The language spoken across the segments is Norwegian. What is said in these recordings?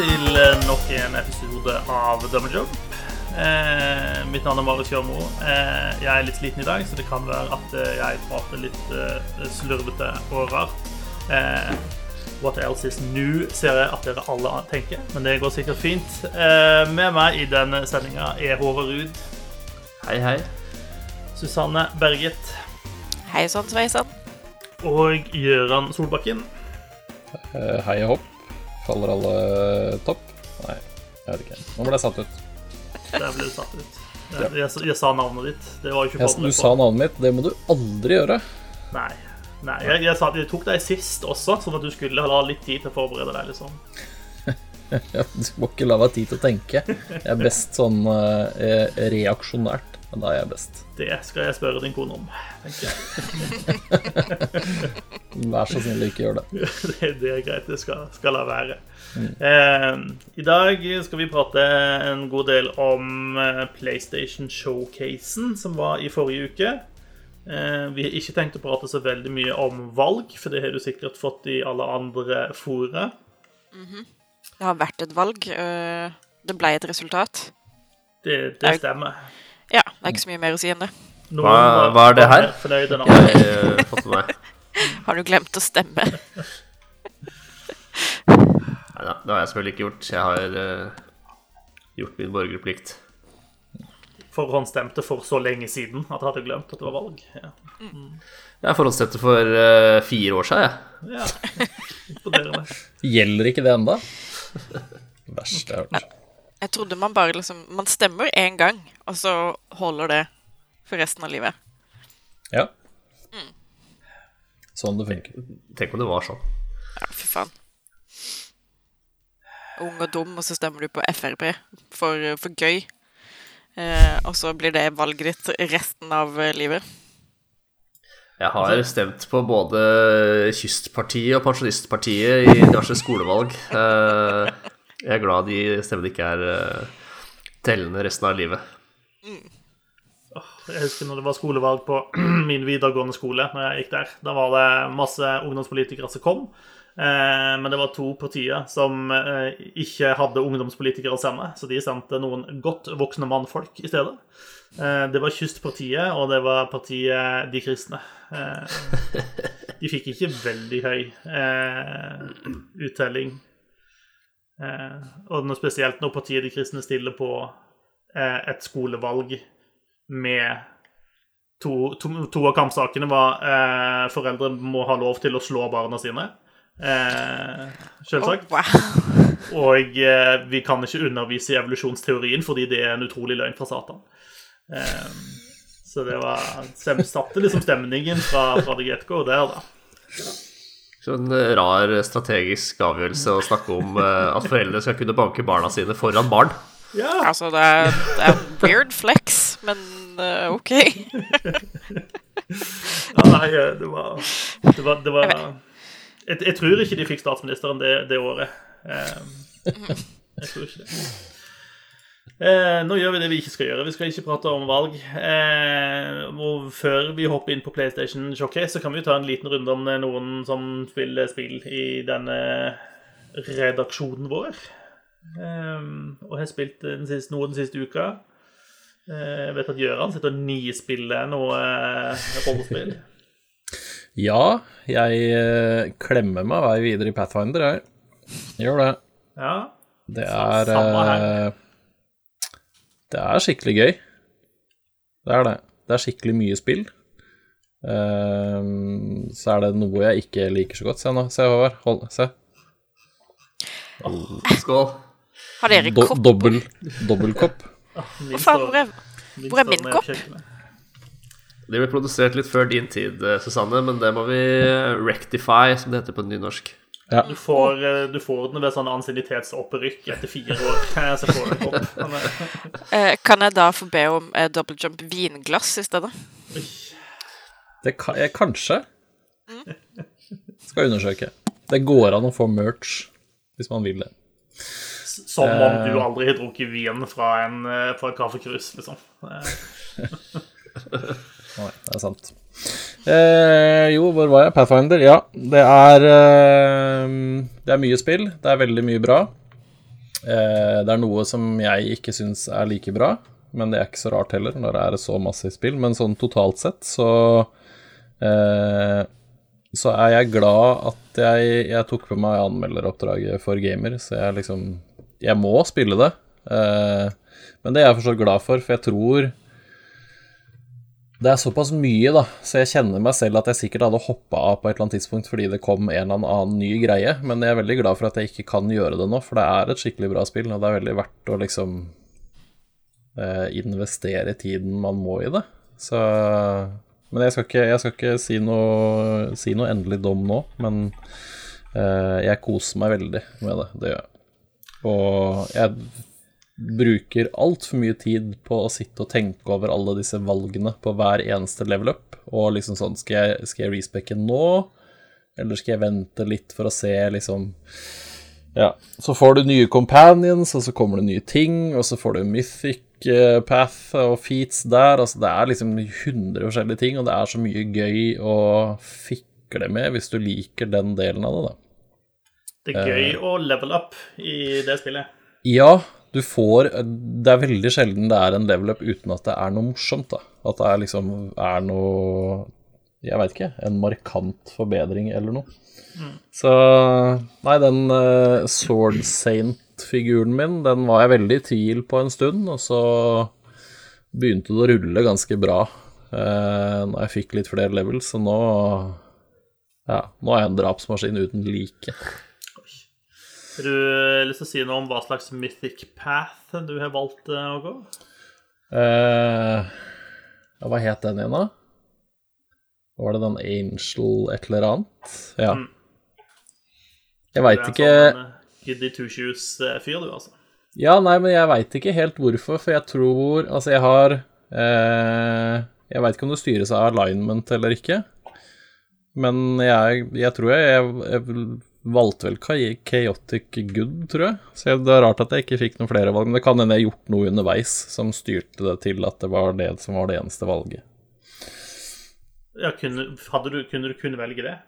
til eh, nok en episode av Dømmerjobb. Eh, mitt navn er Marius Kjørmo. Eh, jeg er litt sliten i dag, så det kan være at eh, jeg prater litt eh, slurvete og rart. Eh, what else is new, ser jeg at dere alle tenker, men det går sikkert fint. Eh, med meg i denne sendinga er Håvard Ruud, Hei, hei. Susanne Berget Hei sann, sveisann. og Gøran Solbakken. Eh, hei og hopp. Faller alle topp? Nei, jeg vet ikke. Nå ble jeg satt ut. Der ble du satt ut. Jeg, jeg, jeg sa navnet ditt. Det var jo ikke Jeg, du sa navnet mitt. Det må du aldri gjøre. Nei. Nei, jeg, jeg, sa, jeg tok deg sist også, sånn at du skulle ha litt tid til å forberede deg. liksom. Du må ikke la meg tid til å tenke. Jeg er best sånn eh, reaksjonært. Men da er jeg best. Det skal jeg spørre din kone om. tenker jeg. Vær så snill, ikke gjør det. Det, det er greit, det skal, skal la være. Eh, I dag skal vi prate en god del om eh, PlayStation Showcasen som var i forrige uke. Eh, vi har ikke tenkt å prate så veldig mye om valg, for det har du sikkert fått i alle andre fora. Det har vært et valg. øh, Det ble et resultat. Det, det stemmer. Ja, det er ikke så mye mer å si enn det. Noen Hva- hva er det her? fornøyd. Jeg med meg. Har du glemt å stemme? Nei da, det har jeg selvfølgelig ikke gjort. Jeg har uh, gjort min borgerplikt. Forhåndsstemte for så lenge siden at jeg hadde glemt at det var valg. Ja. Jeg forhåndsstemte for uh, fire år siden, jeg. ja. Gjelder ikke det enda? Verst jeg har hørt. Jeg trodde man bare liksom Man stemmer én gang, og så holder det for resten av livet. Ja. Sånn det funker. Tenk om det var sånn. Ja, fy faen. Ung og dum, og så stemmer du på Frp for, for gøy. Eh, og så blir det valget ditt resten av eh, livet. Jeg har stemt på både Kystpartiet og Pensjonistpartiet i diverse skolevalg. Eh, Jeg er glad de stemmene ikke er eh, tellende resten av livet. Jeg husker når det var skolevalg på min videregående skole. når jeg gikk der. Da var det masse ungdomspolitikere som kom. Eh, men det var to partier som eh, ikke hadde ungdomspolitikere å sende så de sendte noen godt voksne mannfolk i stedet. Eh, det var Kystpartiet, og det var partiet De kristne. De fikk ikke veldig høy uttelling. Og spesielt når partiet De kristne stiller på et skolevalg med to, to, to av kampsakene var eh, foreldre må ha lov til å slå barna sine. Eh, selvsagt. Oh, wow. Og eh, vi kan ikke undervise i evolusjonsteorien fordi det er en utrolig løgn fra Satan. Eh, så det var stem, satte liksom stemningen fra, fra the der, da. Så en eh, rar strategisk avgjørelse å snakke om eh, at foreldre skal kunne banke barna sine foran barn. Ja, Altså, det er, det er weird flex, men uh, OK. ja nei, det var Det var, det var jeg, jeg tror ikke de fikk statsministeren det, det året. Eh, jeg tror ikke det. Eh, nå gjør vi det vi ikke skal gjøre. Vi skal ikke prate om valg. Eh, og før vi hopper inn på PlayStation Showcase, så kan vi ta en liten runde om noen som spiller spill i denne redaksjonen vår. Eh, og har spilt den siste, noe den siste uka. Eh, jeg vet at Gøran sitter og nispiller noe eh, rollespill. Ja, jeg eh, klemmer meg vei videre i Pathfinder, jeg. Gjør det. Ja. Det er Samme her. eh, Det er skikkelig gøy. Det er det. Det er skikkelig mye spill. Eh, så er det noe jeg ikke liker så godt. Se nå, se Håvard. Hold, se. Skål. Har dere Do, kopp? dobbel, kopp. Hva faen, hvor er, min hvor er min kopp? Det ble produsert litt før din tid, eh, Susanne, men det må vi rectify, som det heter på nynorsk. Du får, eh, du får den ved sånn ansiennitetsopprykk etter fire år. Eh, Så får du en eh, eh, kan jeg da få be om eh, double jump vinglass i stedet? Det kan jeg kanskje skal undersøke. Det går an å få merch hvis man vil det. Som om du aldri har drukket vin fra, en, eh, fra et kaffekrus, liksom. Nei, det er sant. Eh, jo, hvor var jeg? Pathfinder. Ja, det er eh, Det er mye spill. Det er veldig mye bra. Eh, det er noe som jeg ikke syns er like bra, men det er ikke så rart heller når det er så massivt spill. Men sånn totalt sett så eh, så er jeg glad at jeg, jeg tok på meg anmelderoppdraget for gamer, så jeg liksom Jeg må spille det. Eh, men det er jeg fortsatt glad for, for jeg tror det er såpass mye, da, så jeg kjenner meg selv at jeg sikkert hadde hoppa av på et eller annet tidspunkt fordi det kom en eller annen ny greie, men jeg er veldig glad for at jeg ikke kan gjøre det nå, for det er et skikkelig bra spill, og det er veldig verdt å liksom eh, investere tiden man må i det. Så Men jeg skal ikke, jeg skal ikke si, noe, si noe endelig dom nå, men eh, jeg koser meg veldig med det. Det gjør jeg. Og jeg bruker altfor mye tid på å sitte og tenke over alle disse valgene på hver eneste level up. Og liksom sånn Skal jeg, skal jeg respecke nå, eller skal jeg vente litt for å se, liksom Ja. Så får du nye companions, og så kommer det nye ting, og så får du mythic eh, path og feats der. Altså det er liksom 100 forskjellige ting, og det er så mye gøy å fikle med hvis du liker den delen av det, da. Det er gøy å level up i det spillet. Ja, du får Det er veldig sjelden det er en level up uten at det er noe morsomt, da. At det er liksom er noe Jeg veit ikke. En markant forbedring eller noe. Så Nei, den uh, Sword Saint-figuren min, den var jeg veldig i tvil på en stund, og så begynte det å rulle ganske bra uh, når jeg fikk litt flere levels, så nå Ja, nå er jeg en drapsmaskin uten like. Har du lyst til å si noe om hva slags mythic path du har valgt eh, å gå? Uh, hva het den igjen, da? Var det den Angel et eller annet? Ja. Mm. Jeg veit ikke sånn eh, two shoes-fyr, du, altså. Ja, nei, men jeg veit ikke helt hvorfor, for jeg tror Altså, jeg har eh, Jeg veit ikke om det styres av alignment eller ikke, men jeg, jeg tror jeg, jeg, jeg valgte vel Chaotic Good, tror jeg. Så det er rart at jeg ikke fikk noen flere valg, men det kan hende jeg har gjort noe underveis som styrte det til at det var det som var det eneste valget. Ja, kunne, du, kunne du kun velge det?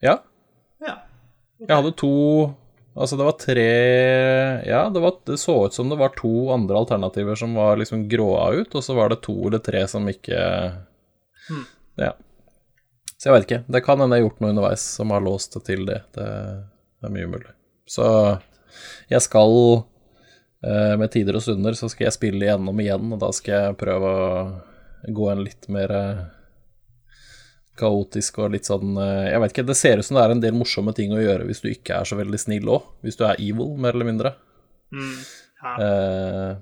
Ja, Ja. jeg hadde to Altså, det var tre Ja, det, var, det så ut som det var to andre alternativer som var liksom gråa ut, og så var det to eller tre som ikke Hmm. Ja. Så jeg vet ikke. Det kan hende jeg har gjort noe underveis som har låst det til det. Det, det er mye mulig. Så jeg skal eh, Med tider og stunder så skal jeg spille igjennom igjen, og da skal jeg prøve å gå en litt mer eh, kaotisk og litt sånn eh, Jeg vet ikke, det ser ut som det er en del morsomme ting å gjøre hvis du ikke er så veldig snill òg. Hvis du er evil, mer eller mindre. Mm. ja. Eh,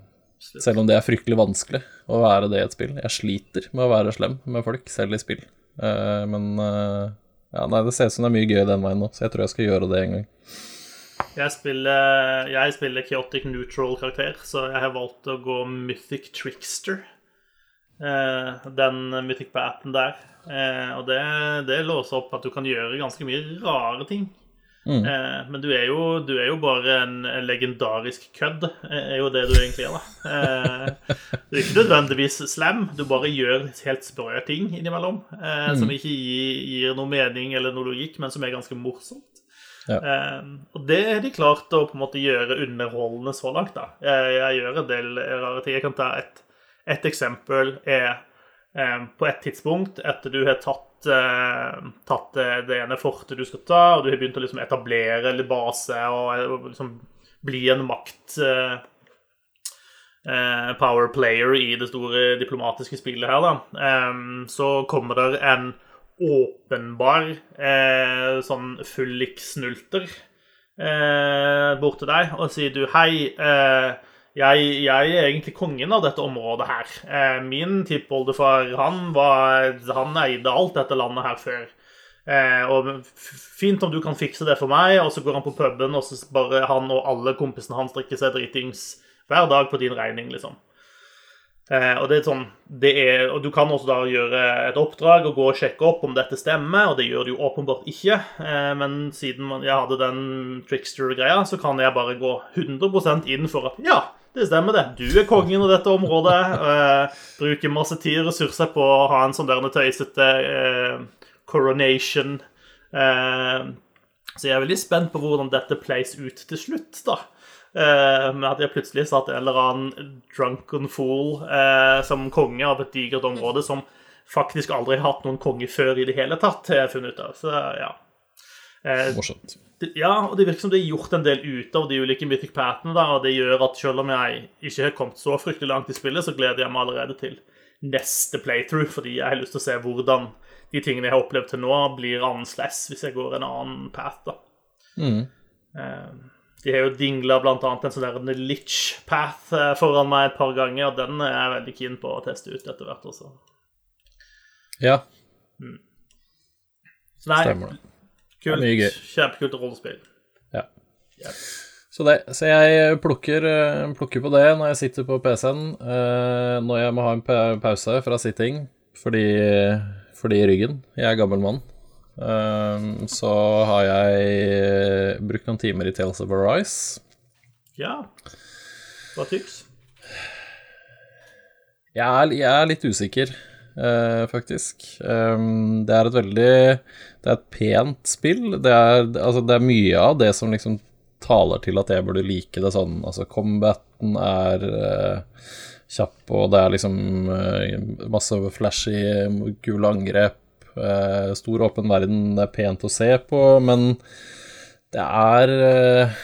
selv om det er fryktelig vanskelig å være det i et spill. Jeg sliter med å være slem med folk, selv i spill. Eh, men eh, ja, nei, det ser ut som det er mye gøy den veien nå, så jeg tror jeg skal gjøre det en gang. Jeg spiller, jeg spiller chaotic neutral karakter, så jeg har valgt å gå mythic trickster. Eh, den mythic paten der. Og det, det låser opp at du kan gjøre ganske mye rare ting. Mm. Eh, men du er, jo, du er jo bare en, en legendarisk kødd, eh, er jo det du egentlig er, da. Eh, du er ikke nødvendigvis slem, du bare gjør helt sprø ting innimellom. Eh, Som ikke gir, gir noe mening eller noe logikk, men som er ganske morsomt. Ja. Eh, og det er de klart å på en måte gjøre underholdende så langt, da. Jeg, jeg gjør en del rare ting. Jeg kan ta et, et eksempel er eh, på et tidspunkt etter du har tatt, tatt det, ene fortet du skal ta, og du har begynt å liksom etablere litt base og, liksom bli en makt eh, eh, power player i det store diplomatiske spillet her, da, så kommer det en åpenbar eh, sånn fulliksnulter eh, bort til deg og sier du hei, eh, jeg, jeg er egentlig kongen av dette området her. Eh, min tippoldefar, han, han eide alt dette landet her før. Eh, og fint om du kan fikse det for meg, og så går han på puben, og så bare han og alle kompisene hans drikker seg dritings hver dag på din regning, liksom. Eh, og det er sånn det er, Og du kan også da gjøre et oppdrag og gå og sjekke opp om dette stemmer, og det gjør det jo åpenbart ikke. Eh, men siden jeg hadde den trickster-greia, så kan jeg bare gå 100% inn for at ja, det stemmer det. Du er kongen av dette området. Eh, bruker masse tid og ressurser på å ha en sånn der tøysete eh, coronation. Eh, så jeg er veldig spent på hvordan dette plays ut til slutt, da. Eh, med at jeg plutselig satt en eller annen drunken fool eh, som konge av et digert område som faktisk aldri har hatt noen konge før i det hele tatt, har jeg funnet ut av. Så ja. Eh, Morsomt. ja, og det virker som det er gjort en del ut av de ulike Mythic Pathene, der, og det gjør at selv om jeg ikke har kommet så fryktelig langt i spillet, så gleder jeg meg allerede til neste playthrough, fordi jeg har lyst til å se hvordan de tingene jeg har opplevd til nå, blir annerledes hvis jeg går en annen path, da. Mm. De har jo dingla annet en sånn Litch Path eh, foran meg et par ganger, og den er jeg veldig keen på å teste ut etter hvert også. Ja, Så nei, stemmer det. Kult, mye gøy. kjempekult rollespill. Ja. Så, det, så jeg plukker, eh, plukker på det når jeg sitter på PC-en, eh, når jeg må ha en pause fra sitting fordi, fordi ryggen. Jeg er gammel mann. Eh, så har jeg brukt noen timer i Tales of Arise. Ja. Hva tyks? Jeg er, jeg er litt usikker, eh, faktisk. Um, det er et veldig Det er et pent spill. Det er, altså, det er mye av det som liksom taler til at jeg burde like det sånn. Altså, combaten er eh, kjapp, og det er liksom eh, masse flashy, kule angrep. eh, stor åpen verden, det er pent å se på, men det er eh,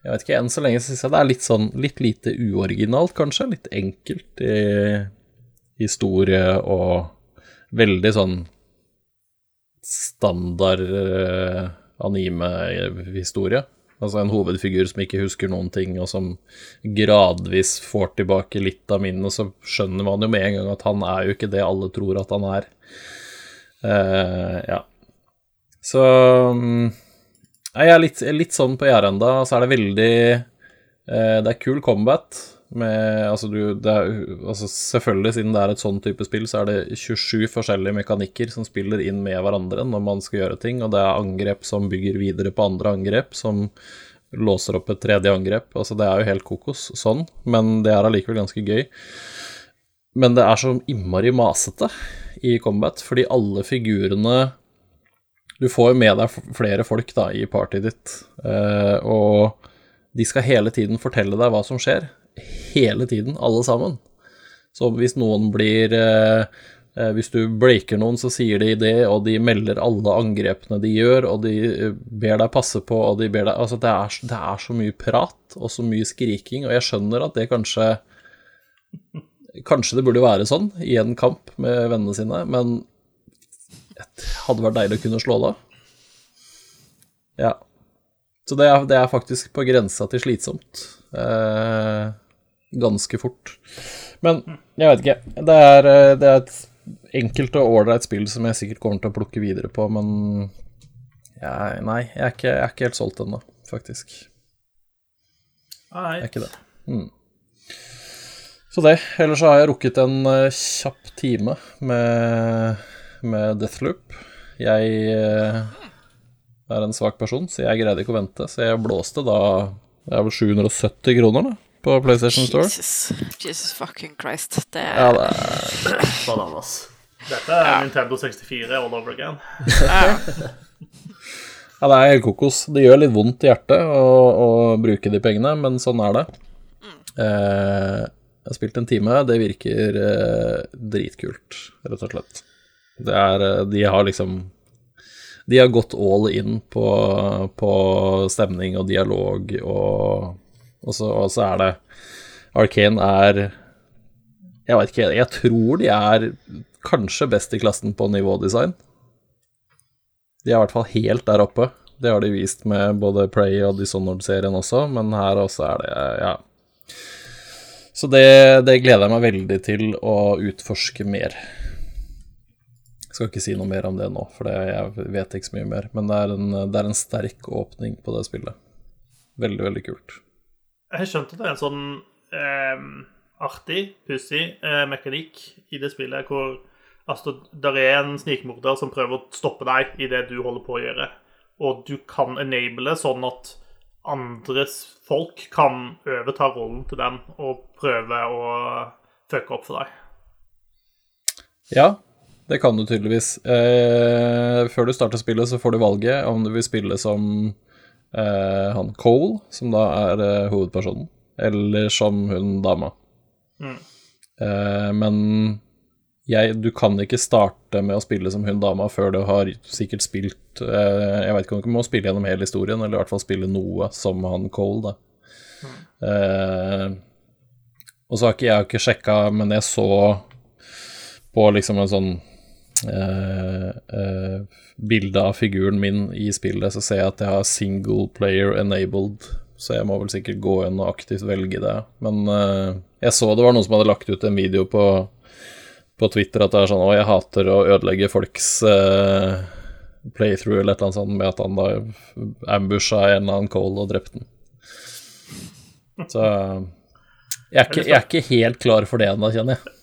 jeg vet ikke, enn så lenge syns jeg det er litt sånn litt lite uoriginalt, kanskje. Litt enkelt i historie og veldig sånn standard eh, anime-historie. Altså en hovedfigur som ikke husker noen ting, og som gradvis får tilbake litt av minnet, så skjønner man jo med en gang at han er jo ikke det alle tror at han er. Eh, ja. Så mm, jeg er litt, litt sånn på gjerdet enda, så er det veldig eh, Det er kul combat med Altså, du er, altså Selvfølgelig, siden det er et sånn type spill, så er det 27 forskjellige mekanikker som spiller inn med hverandre når man skal gjøre ting, og det er angrep som bygger videre på andre angrep, som låser opp et tredje angrep. Altså, det er jo helt kokos sånn, men det er allikevel ganske gøy. Men det er så innmari masete i combat, fordi alle figurene du får jo med deg flere folk da i partyet ditt, eh, og de skal hele tiden fortelle deg hva som skjer. Hele tiden, alle sammen. Så hvis noen blir eh, eh, Hvis du bleiker noen, så sier de det, og de melder alle angrepene de gjør, og de eh, ber deg passe på, og de ber deg Altså, det er, det er så mye prat og så mye skriking, og jeg skjønner at det kanskje Kanskje det burde være sånn i en kamp med vennene sine, men det hadde vært deilig å kunne slå det. Ja. Så det er, det er faktisk på grensa til slitsomt. Eh, ganske fort. Men jeg vet ikke. Det er, eh, det er et enkelt og ålreit spill som jeg sikkert kommer til å plukke videre på, men jeg, Nei, jeg er, ikke, jeg er ikke helt solgt ennå, faktisk. Nei. Jeg er ikke det. Mm. Så det. Ellers så har jeg rukket en eh, kjapp time med, med Deathloop. Jeg eh, er en svak person, så jeg greide ikke å vente. Så jeg blåste da Det er vel 770 kroner da, på PlayStation Store. Jesus. Jesus fucking Christ. Det er Ja, det er Bananas. Dette er Nintendo 64 all over again. Ja, det er helt kokos. Det gjør litt vondt i hjertet å, å bruke de pengene, men sånn er det. Eh, jeg har spilt en time. Det virker eh, dritkult, rett og slett. Det er eh, De har liksom De har gått all in på, på stemning og dialog, og, og, så, og så er det Arcane er Jeg vet ikke, jeg tror de er kanskje best i klassen på nivådesign. De er i hvert fall helt der oppe. Det har de vist med både Prey og Dishonored-serien også, men her også er det Ja. Så det, det gleder jeg meg veldig til å utforske mer. Jeg skal ikke si noe mer om det nå, for det, jeg vet ikke så mye mer. Men det er, en, det er en sterk åpning på det spillet. Veldig, veldig kult. Jeg skjønte det er en sånn eh, artig, pussig eh, mekanikk i det spillet hvor altså, det er en snikmorder som prøver å stoppe deg i det du holder på å gjøre, og du kan enable sånn at andres folk kan overta rollen til dem og prøve å fucke opp for deg. Ja, det kan du tydeligvis. Eh, før du starter spillet, så får du valget om du vil spille som eh, han Cole, som da er eh, hovedpersonen, eller som hun dama. Mm. Eh, men jeg, du kan ikke starte med å spille som hun dama før du har sikkert spilt eh, Jeg vet ikke om du må spille gjennom hele historien, eller i hvert fall spille noe som han Cole, da. Eh, og så har ikke jeg ikke sjekka, men jeg så på liksom en sånn eh, bildet av figuren min i spillet, så ser jeg at jeg har single player enabled, så jeg må vel sikkert gå inn og aktivt velge det. Men uh, jeg så det var noen som hadde lagt ut en video på, på Twitter at det er sånn Å, jeg hater å ødelegge folks uh, playthrough eller et eller annet sånt med at han da ambusha en eller annen Cole og drepte den. Så jeg er, ikke, jeg er ikke helt klar for det ennå, kjenner jeg.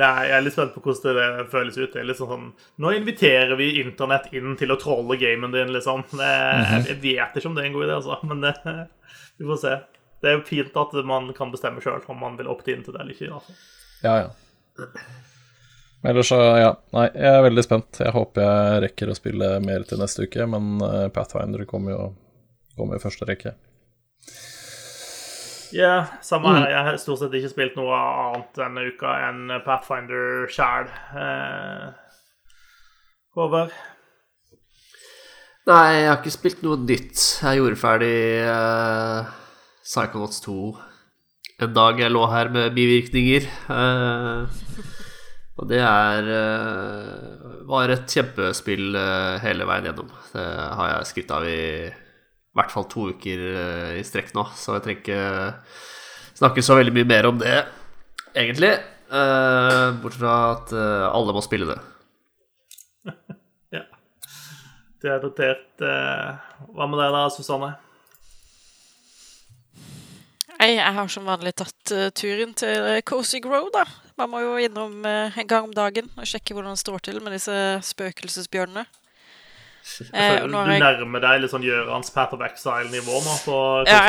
Nei, jeg er litt spent på hvordan det føles ut. Det er litt sånn Nå inviterer vi internett inn til å trolle gamen din, liksom. Det, Jeg vet ikke om det er en god idé, altså, men det, vi får se. Det er jo fint at man kan bestemme sjøl om man vil opte inn til det eller ikke. Altså. Ja, ja. Ellers så, ja. Nei, jeg er veldig spent. Jeg håper jeg rekker å spille mer til neste uke, men eh, Pathfinder kommer jo kommer i første rekke. Ja, samme her. Jeg har stort sett ikke spilt noe annet denne uka enn Pathfinder sjæl. Eh, Håvard? Nei, jeg har ikke spilt noe nytt. Jeg gjorde ferdig eh, Psychonauts 2 en dag jeg lå her med bivirkninger. Eh, og det er eh, var et kjempespill eh, hele veien gjennom. Det har jeg skrytt av i i hvert fall to uker eh, i strekk nå, så jeg trenger ikke snakke så veldig mye mer om det, egentlig. Eh, bortsett fra at eh, alle må spille det. Ja. Det er notert. Hva med deg da, Susanne? Nei, jeg har som vanlig tatt turen til Cozy Grow, da. Man må jo innom en gang om dagen og sjekke hvordan det står til med disse spøkelsesbjørnene. Eh, du jeg- nærmer deg litt sånn Gjørans Path of Exile-nivå nå på Ja.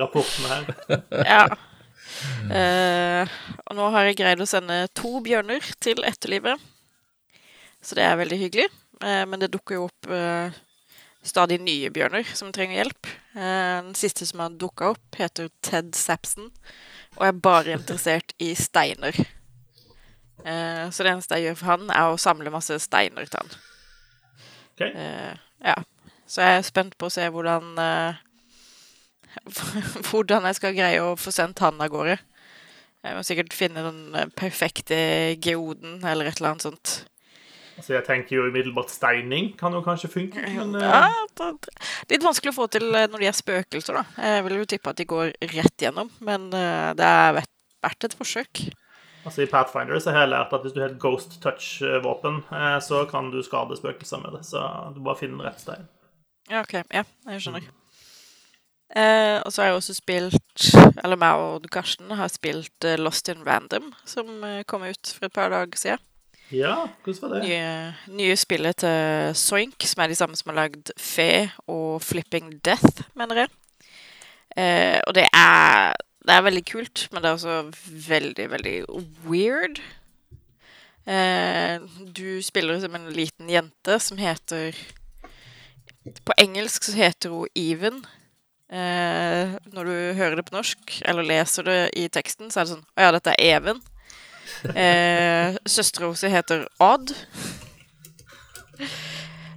rapporten her. Ja. Eh, og nå har jeg greid å sende to bjørner til etterlivet. Så det er veldig hyggelig. Eh, men det dukker jo opp eh, stadig nye bjørner som trenger hjelp. Eh, den siste som har dukka opp, heter Ted Sapson og er bare interessert i steiner. Eh, så det eneste jeg gjør for han, er å samle masse steiner til han. Ok. Uh, ja. Så jeg er spent på å se hvordan uh, Hvordan jeg skal greie å få sendt han av gårde. Jeg må sikkert finne den eh, perfekte geoden eller et eller annet sånt. Altså, jeg tenker jo umiddelbart steining kan jo kanskje funke, men Ja, det- Litt vanskelig å få til når de er spøkelser, da. Jeg vil jo tippe at de går rett gjennom, men det er verdt et forsøk. Altså, i Pathfinder så har jeg lært at hvis du har et ghost touch-våpen, eh, så kan du skade spøkelser med det. Så du bare finner den rette steinen. Ja, OK. Ja, jeg skjønner. Eh, og så har jeg også spilt Eller meg og Karsten har spilt eh, Lost in Random, som eh, kom ut for et par dager siden. Ja, hvordan var det? Nye, nye spillet til Soink, som er de samme som har lagd Fe og Flipping Death, mener jeg. Eh, og det er, det er veldig kult, men det er også veldig, veldig weird. Eh, du spiller som en liten jente som heter På engelsk så heter hun Even. Eh, når du hører det på norsk, eller leser det i teksten, så er det sånn Å ja, dette er Even. Eh, Søstera hennes heter Odd.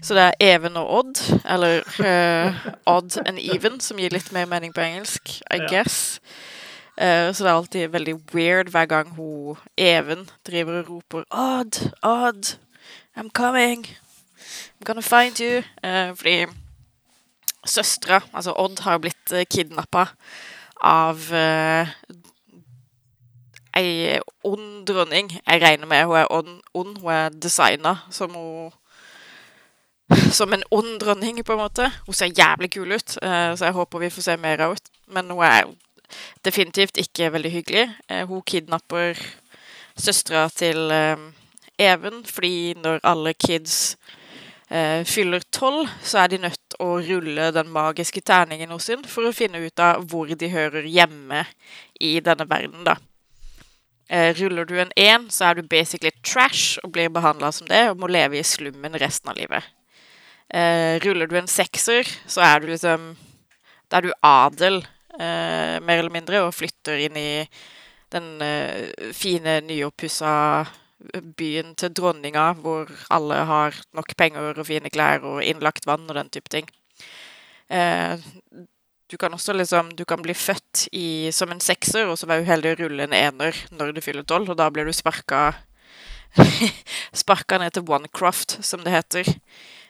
Så det er Even og Odd, eller uh, Odd and Even, som gir litt mer mening på engelsk, I Ja. guess. Eh, så det er alltid veldig weird hver gang hun Even driver og roper Odd, Odd, I'm coming. I'm gonna find you. Eh, fordi søstera, altså Odd, har blitt uh, kidnappa av uh, ei ond dronning. Jeg regner med hun er ond. ond. Hun er designa som hun Som en ond dronning, på en måte. Hun ser jævlig kul ut, eh, så jeg håper vi får se mer av henne. Men hun er definitivt ikke veldig hyggelig. Eh, hun kidnapper søstera til eh, Even, fordi når alle kids eh, fyller tolv, så er de nødt til å rulle den magiske terningen hos sin for å finne ut av hvor de hører hjemme i denne verden, da. Ruller du en én, så er du basically trash og blir behandla som det og må leve i slummen resten av livet. Ruller du en sekser, så er du liksom Da er du adel, mer eller mindre, og flytter inn i den eh, fine, nyoppussa byen til dronninga, hvor alle har nok penger og fine klær og innlagt vann og den type ting. Eh, du kan også liksom Du kan bli født i, som en sekser, og så være uheldig å rulle en ener når du fyller tolv, og da blir du sparka Sparka ned til Onecroft, som det heter.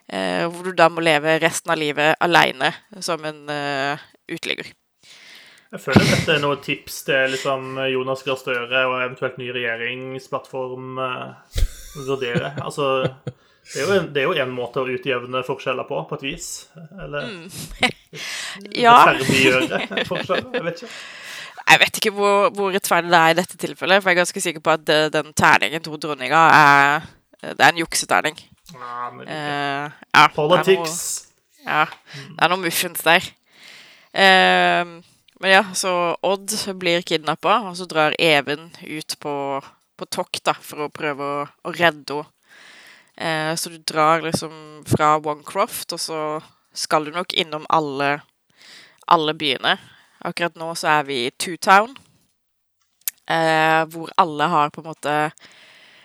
Eh, hvor du da må leve resten av livet aleine som en eh, uteligger. Jeg føler dette er noe tips til liksom Jonas Gahr Støre og eventuelt ny regjeringsplattform uh, vurdere. Altså, det er, jo det er jo en måte å utjevne forskjeller på, på et vis. Eller Ja. rettferdiggjøre forskjeller. Jeg vet ikke. Jeg vet ikke hvor, hvor rettferdig det er i dette tilfellet, for jeg er ganske sikker på at det, den terningen to dronninga er Det er en jukseterning. Ja, men. Eh, ja, Politics. Det noe, ja, det er noe muffins der. Eh, men ja, så Odd blir kidnappa, og så drar Even ut på, på tokt for å prøve å, å redde henne. Eh, så du drar liksom fra Onecroft, og så skal du nok innom alle, alle byene. Akkurat nå så er vi i Two-Town, eh, hvor alle har på en måte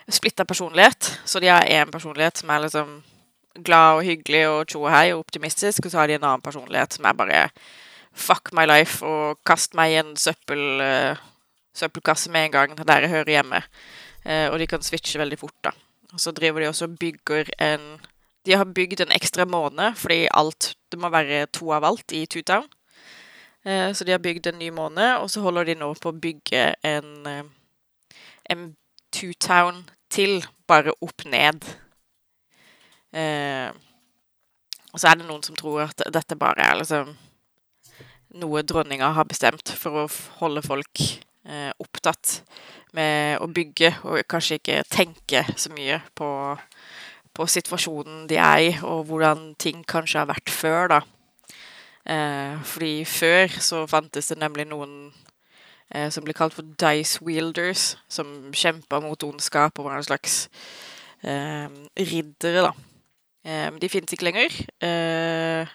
splitta personlighet. Så de har én personlighet som er liksom glad og hyggelig og tjo og optimistisk, og så har de en annen personlighet som er bare fuck my life og kast meg i en søppel, eh, søppelkasse med en gang der jeg hører hjemme. Eh, og de kan switche veldig fort, da. Og så driver de også og bygger en De har bygd en ekstra måned, fordi alt Det må være to av alt i Two-Town. Eh, så de har bygd en ny måned, og så holder de nå på å bygge en, en Two-Town til, bare opp ned. Og så er det noen som tror at dette bare er liksom noe dronninga har bestemt for å holde folk eh, opptatt med å bygge, og kanskje ikke tenke så mye på, på situasjonen de er i, og hvordan ting kanskje har vært før, da. Eh, fordi før så fantes det nemlig noen eh, som ble kalt for dice wielders, som kjempa mot ondskap og var en slags eh, riddere, da. Eh, de finnes ikke lenger. Eh,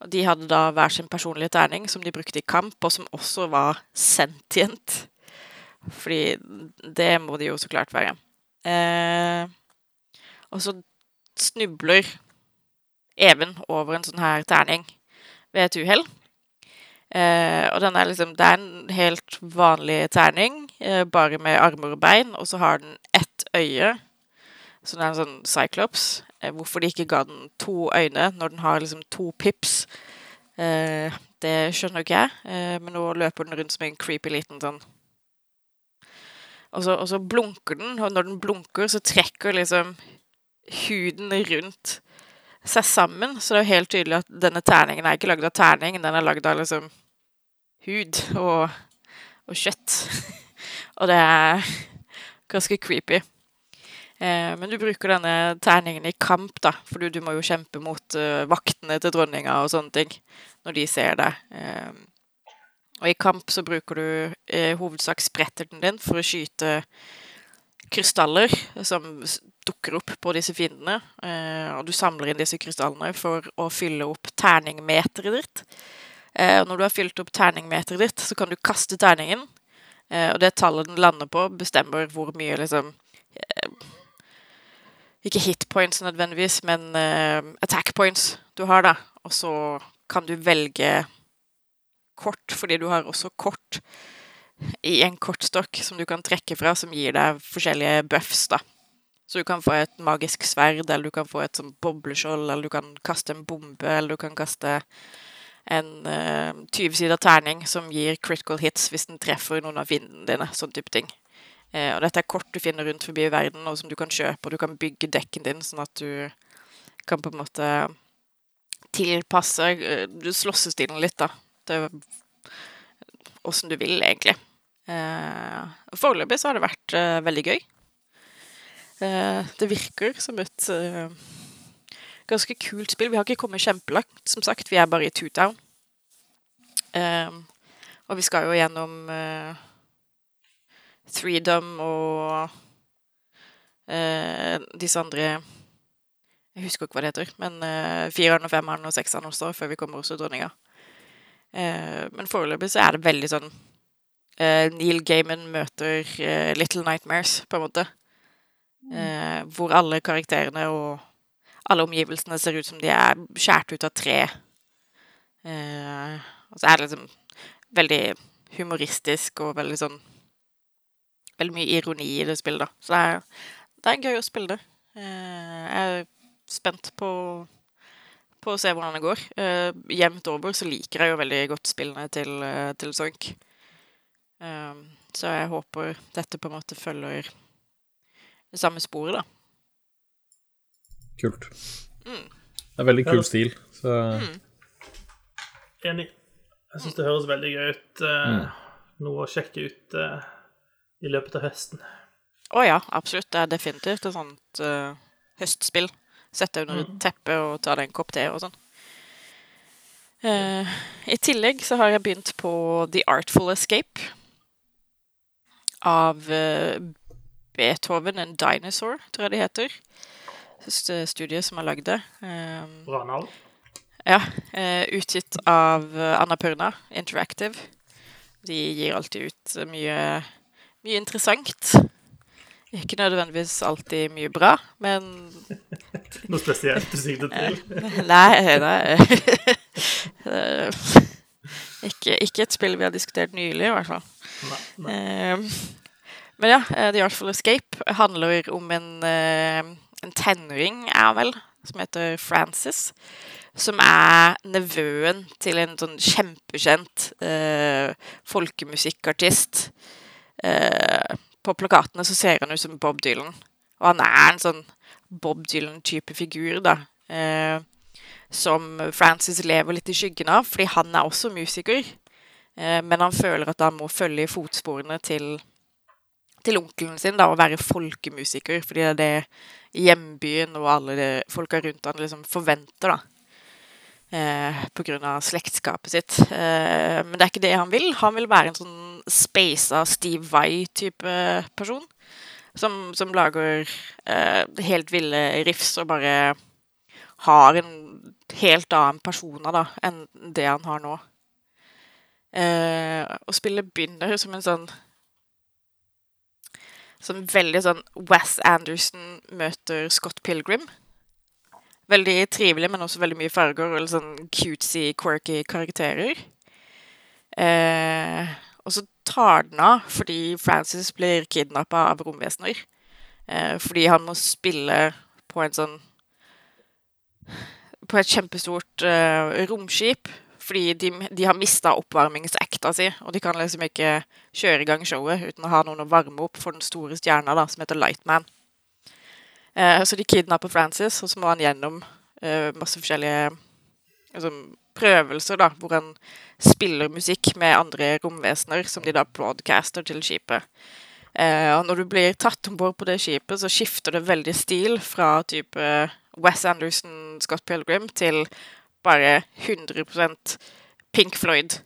og de hadde da hver sin personlige terning som de brukte i kamp, og som også var sentient. Fordi det må de jo så klart være. Eh, og så snubler Even over en sånn her terning ved et uhell. Eh, og den er liksom Det er en helt vanlig terning, eh, bare med armer og bein, og så har den ett øye. Så det er en sånn cyclops. Eh, hvorfor de ikke ga den to øyne når den har liksom to pips, eh, det skjønner ikke jeg. Eh, men nå løper den rundt som en creepy liten sånn og så, og så blunker den, og når den blunker, så trekker liksom huden rundt seg sammen. Så det er jo helt tydelig at denne terningen er ikke lagd av terning, den er lagd av liksom hud og, og kjøtt. og det er ganske creepy. Eh, men du bruker denne terningen i kamp, da, for du, du må jo kjempe mot uh, vaktene til dronninga og sånne ting når de ser deg. Eh, og i kamp så bruker du i hovedsak spretterten din for å skyte krystaller som dukker opp på disse fiendene. Og du samler inn disse krystallene for å fylle opp terningmeteret ditt. Og når du har fylt opp terningmeteret ditt, så kan du kaste terningen. Og det tallet den lander på, bestemmer hvor mye liksom Ikke hit points nødvendigvis, men eh, attack points du har, da. Og så kan du velge kort, fordi du har også kort i en kortstokk som du kan trekke fra, som gir deg forskjellige buffs, da. Så du kan få et magisk sverd, eller du kan få et sånn bobleskjold, eller du kan kaste en bombe, eller du kan kaste en uh, 20-sida terning som gir critical hits hvis den treffer noen av vindene dine, sånn type ting. Eh, og dette er kort du finner rundt forbi i verden, og som du kan kjøpe, og du kan bygge dekken din sånn at du kan på en måte tilpasse uh, slåssestilen litt, da. til åssen du vil, egentlig. Eh, Foreløpig så har det vært eh, veldig gøy. Eh, det virker som et eh, ganske kult spill. Vi har ikke kommet kjempelangt, som sagt. Vi er bare i Two-Town. Eh, og vi skal jo gjennom eh, Freedom og eh, disse andre Jeg husker ikke hva det heter, men uh, fireren og femmeren og sekseren også, før vi kommer også dronninga. Uh, men foreløpig så er det veldig sånn uh, Neil Gaiman møter Little Nightmares, på en måte. hvor alle karakterene og alle omgivelsene ser ut som de er skåret ut av tre. og så er det liksom veldig humoristisk og veldig sånn Veldig mye ironi i det spillet, da. Så det er, det er gøy å spille det. jeg er spent på, på å se hvordan det går. Uh, jevnt over så liker jeg jo veldig godt spillene til, uh, til Sonk. Uh, så jeg håper dette på en måte følger det samme sporet, da. Kult. Mm. Det er veldig kul stil, så Mm. Enig. Jeg syns det høres veldig gøy ut. eh, Mm. Noe å sjekke ut eh, i løpet av høsten. Å ja, absolutt. Det er definitivt et sånt uh, høstspill. Sette under et teppe og ta deg en kopp te og sånn. Uh, I tillegg så har jeg begynt på The Artful Escape av uh, Beethoven and Dinosaur, tror jeg det heter. St- Studiet som har lagd det. Bra navn. ja, utgitt av Anna Annapurna Interactive. De gir alltid ut mye, mye interessant. Ikke nødvendigvis alltid mye bra, men Noe spesielt du sikter til? Nei, nei. Eh, ikke, ikke et spill vi har diskutert nylig, i hvert fall. Nei, nei. Eh, Men ja, eh, The Artful Escape handler om en, eh, en tenåring, er vel, som heter Francis. Som er nevøen til en sånn kjempekjent eh, folkemusikkartist. Eh, på plakatene så ser han ut som Bob Dylan. Og han er en sånn Bob Dylan-type figur, da. Eh, som Francis lever litt i skyggen av, fordi han er også musiker. Eh, men han føler at han må følge i fotsporene til, til onkelen sin da, og være folkemusiker, fordi det er det hjembyen og alle folka rundt han liksom forventer, da. Eh, av slektskapet sitt. Eh, men det er ikke det han vil. Han vil være en sånn spasa Steve Vai-type person. Som, som lager eh, helt ville riffs og bare har en helt annen persona da, enn det han har nå. Eh, og spillet begynner som en sånn Som veldig sånn Wes Anderson møter Scott Pilgrim. Veldig trivelig, men også veldig mye farger og sånn cutesy, quirky karakterer. Eh, og så tar den av fordi Francis blir kidnappa av romvesener. Eh, fordi han må spille på en sånn På et kjempestort eh, romskip. Fordi de, de har mista oppvarmingsacta si, og de kan liksom ikke kjøre i gang showet uten å ha noen å varme opp for den store stjerna da, som heter Lightman. Eh, så de kidnapper Francis, og så må han gjennom eh, masse forskjellige altså, prøvelser, da, hvor han spiller musikk med andre romvesener, som de da broadcaster til skipet. Eh, og når du blir tatt om bord på det skipet, så skifter det veldig stil fra type Wes Anderson, Scott Pilgrim til bare 100% Pink Floyd.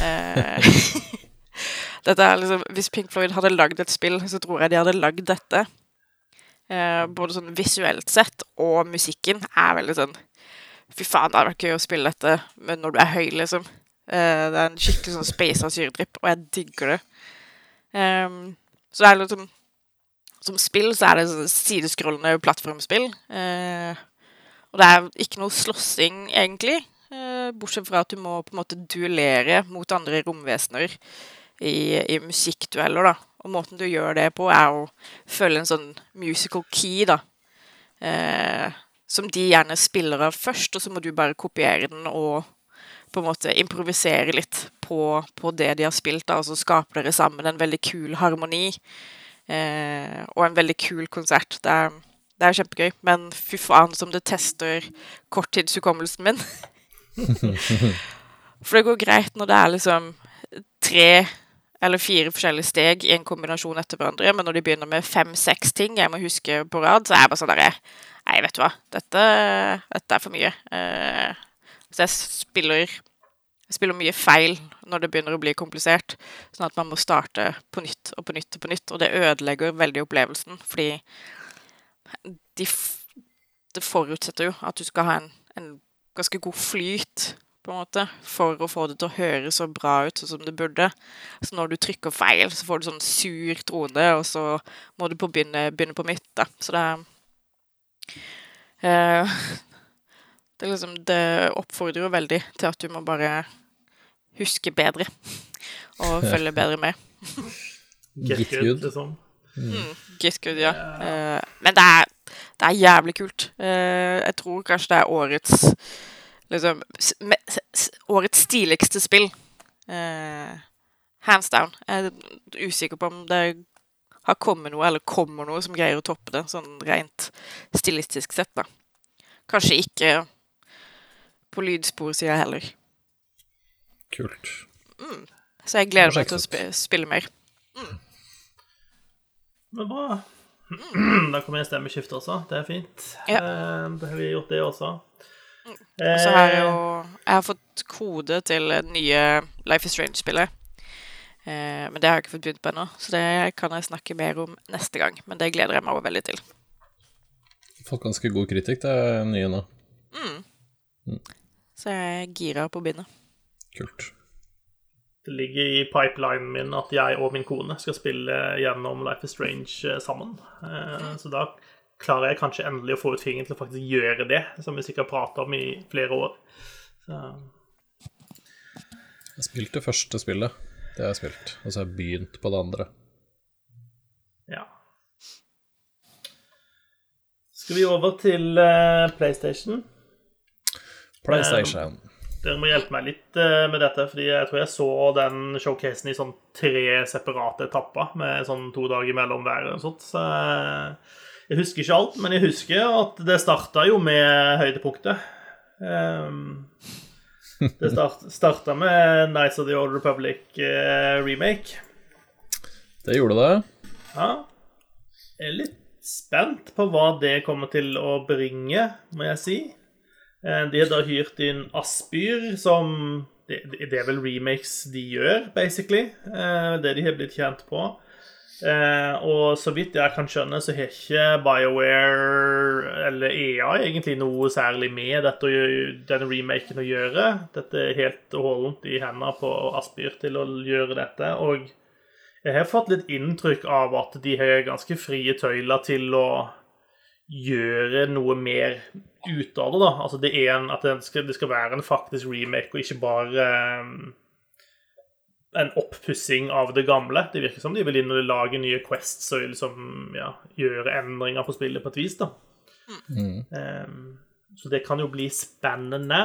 Eh, dette er liksom, hvis Pink Floyd hadde lagd et spill, så tror jeg de hadde lagd dette. Eh, både sånn visuelt sett og musikken er veldig sånn Fy faen, det hadde vært gøy å spille dette men når du er høy, liksom. Eh, det er en skikkelig sånn spaisa syredrypp, og jeg digger det. Ehm, så det er liksom Som spill så er det sånn sideskrollende plattformspill. Eh, og det er ikke noe slåssing, egentlig. Bortsett fra at du må på en måte duellere mot andre romvesener i, i musikkdueller, da. Og måten du gjør det på, er å følge en sånn musical key, da. Eh, som de gjerne spiller av først, og så må du bare kopiere den og på en måte improvisere litt på, på det de har spilt, da, og så skaper dere sammen en veldig kul harmoni. Eh, og en veldig kul konsert. Det er, det er kjempegøy, men fy faen som det tester korttidshukommelsen min. For det går greit når det er liksom tre eller fire forskjellige steg i en kombinasjon etter hverandre, men når de begynner med fem-seks ting jeg må huske på rad, så er jeg bare sånn derre Nei, vet du hva, dette, dette er for mye. Uh, så jeg spiller jeg spiller mye feil når det begynner å bli komplisert, sånn at man må starte på nytt og på nytt og på nytt, og det ødelegger veldig opplevelsen, fordi de, det forutsetter jo at du skal ha en, en ganske god flyt, på en måte, for å få det til å høres så bra ut sånn som det burde. Så når du trykker feil, så får du sånn sur trone, og så må du på begynne, begynne på nytt, da. Så det er eh, Det liksom Det oppfordrer jo veldig til at du må bare huske bedre. Og følge bedre med. Get good, liksom. liksom. Get good, ja. Eh, men det er, det er jævlig kult. Eh, jeg tror kanskje det er årets liksom Årets stiligste spill. Uh, hands down. Jeg er usikker på om det har kommet noe, eller kommer noe, som greier å toppe det, sånn rent stilistisk sett, da. Kanskje ikke på lydsporsida heller. Kult. Så jeg gleder meg til å sp spille mer. Men bra. Da kommer jeg stemmeskifte også. Det er fint. Ja. Eh, Da har vi gjort det også. Og så har jeg Eh, jo Jeg har fått kode til det nye Life is Strange-spillet. Eh, men det har jeg ikke fått begynt på ennå, så det kan jeg snakke mer om neste gang. Men det gleder jeg meg også veldig til. Fått ganske god kritikk, det nye nå. Så jeg er gira på å begynne. Kult. Det ligger i pipelinen min at jeg og min kone skal spille gjennom Life is Strange eh, sammen. Eh, Så da klarer jeg kanskje endelig å få ut fingeren til å faktisk gjøre det, som vi sikkert har pratet om i flere år. Så, Jeg spilte første spillet. Det har jeg spilt. Og så har jeg begynt på det andre. ja. Skal vi over til uh, PlayStation? PlayStation. Dere må hjelpe meg litt uh, med dette, fordi jeg tror jeg så den showcasen i sånn tre separate etapper, med sånn to dager mellom hver. og sånt. Så eh, jeg husker ikke alt, men jeg husker at det starta jo med høydepunktet. Um, det start, starta med Nights of the Old Republic eh, remake. Det gjorde det. Ja. Jeg er litt spent på hva det kommer til å bringe, må jeg si. Eh, De har da hyrt inn Asbyr, som Det, det er vel remakes de gjør, basically. eh, Det de har blitt kjent på. Eh, og så vidt jeg kan skjønne, så har ikke BioWare eller EA egentlig noe særlig med dette, denne remaken å gjøre. Dette er helt holdent i hendene på Asbyr til å gjøre dette. Og jeg har fått litt inntrykk av at de har ganske frie tøyler til å gjøre noe mer ut av det. da. Altså det er en, At det skal, det skal være en faktisk remake, og ikke bare um, en oppussing av det gamle. Det virker som de vil inn og lage nye quests og liksom, ja, gjøre endringer på spillet på et vis. da. Um, så det kan jo bli spennende.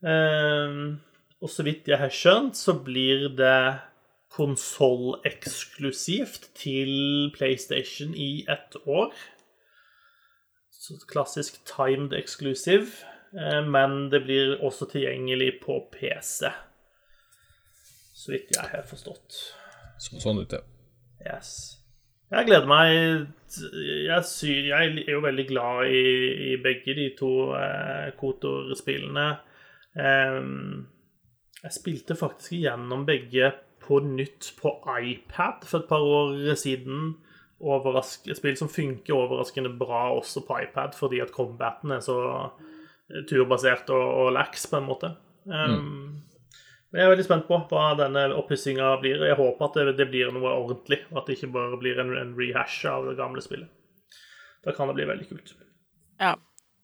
Um, og så vidt jeg har skjønt, så blir det konsolleksklusivt til PlayStation i ett år. Så klassisk timed exclusive, eh, men det blir også tilgjengelig på PC. Så vidt jeg har forstått. Så sånn ut, ja. Yes. Jeg gleder meg Jeg, sy, jeg er jo veldig glad i, i begge de to eh, Kotor-spillene. Um, jeg spilte faktisk igjennom begge på nytt på iPad for et par år siden. Overrask, spill som funker overraskende bra også på iPad, fordi at combaten er så eh, turbasert og, og lax, på en måte. Um, men jeg er veldig spent på hva denne oppussinga blir. Jeg håper at det, det blir noe ordentlig, og at det ikke bare blir en, en rehash av det gamle spillet. Da kan det bli veldig kult. Ja.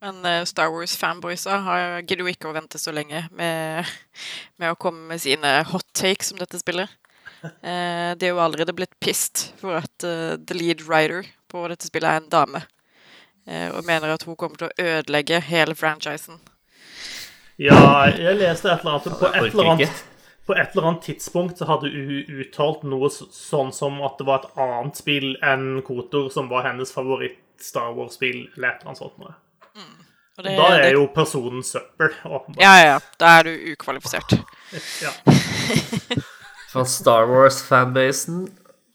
Men eh, Star Wars-fanboysa gidder jo ikke å vente så lenge med, med å komme med sine hot takes om dette spillet. det de er jo allerede blitt pissed for at eh, the lead writer på dette spillet er en dame. Eh, og mener at hun kommer til å ødelegge hele franchisen. Ja, jeg leste et eller annet På et eller annet, på et eller annet tidspunkt så hadde hun uttalt noe sånn som at det var et annet spill enn Kotor som var hennes favoritt-Star Wars-spill, eller et eller annet sånt noe. Og det, Da er det- jo personen søppel, åpenbart. Ja, ja. Da er du ukvalifisert. Ja. Fra Star Wars-fanbasen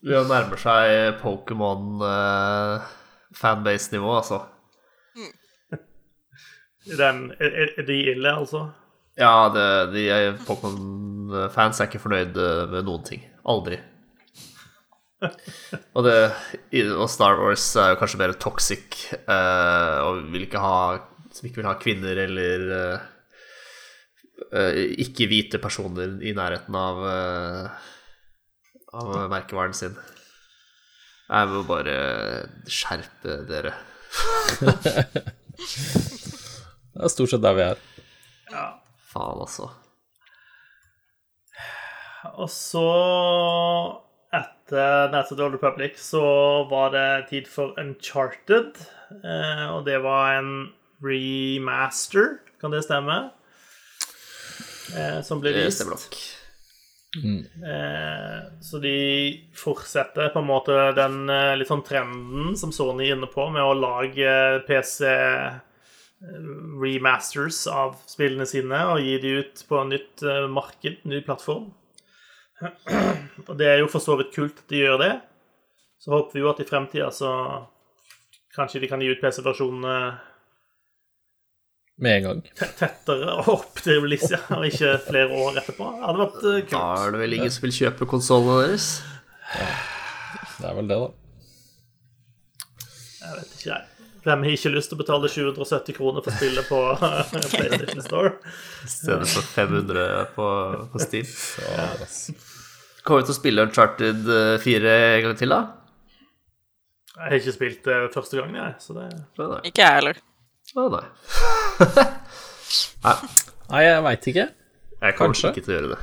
nærmer seg Pokémon-fanbase-nivå, altså. Den, er, er de ille, altså? Ja, det, de er- Pokémon-fans er ikke fornøyd med noen ting. Aldri. Og, det, og Star Wars er jo kanskje mer toxic eh, og vil ikke ha Som ikke vil ha kvinner eller eh, eh, ikke-hvite personer i nærheten av uh, Av merkevaren sin. Jeg må bare skjerpe dere. Det er stort sett der vi er. Faen, altså. Og så, etter Knights of the Old Republic, så var det tid for Uncharted. Eh, og det var en remaster, kan det stemme? Eh, som ble vist. Mm. Eh, så de fortsetter på en måte den litt sånn trenden som Sony er inne på, med å lage PC remasters av spillene sine og gi de ut på en nytt eh, marked, ny plattform. Og det er jo for så vidt kult at de gjør det. Så håper vi jo at i fremtida så kanskje de kan gi ut PC-versjonene Med en gang. tettere opp til release, ja, og ikke flere år etterpå. Det hadde vært kult. Da er det vel ingen som vil kjøpe konsollene deres? Det er vel det, da. Jeg vet ikke, jeg. Hvem har ikke lyst til å betale 770 kroner for spillet på PlayStation Store? I stedet for 500 på, på Steam. Ja. Kommer vi til å spille Uncharted 4 en gang til, da? Jeg har ikke spilt det første gangen, jeg, så det det. Ikke jeg heller. Å nei. Nei, jeg veit ikke. Jeg kommer Kanskje. ikke til å gjøre det.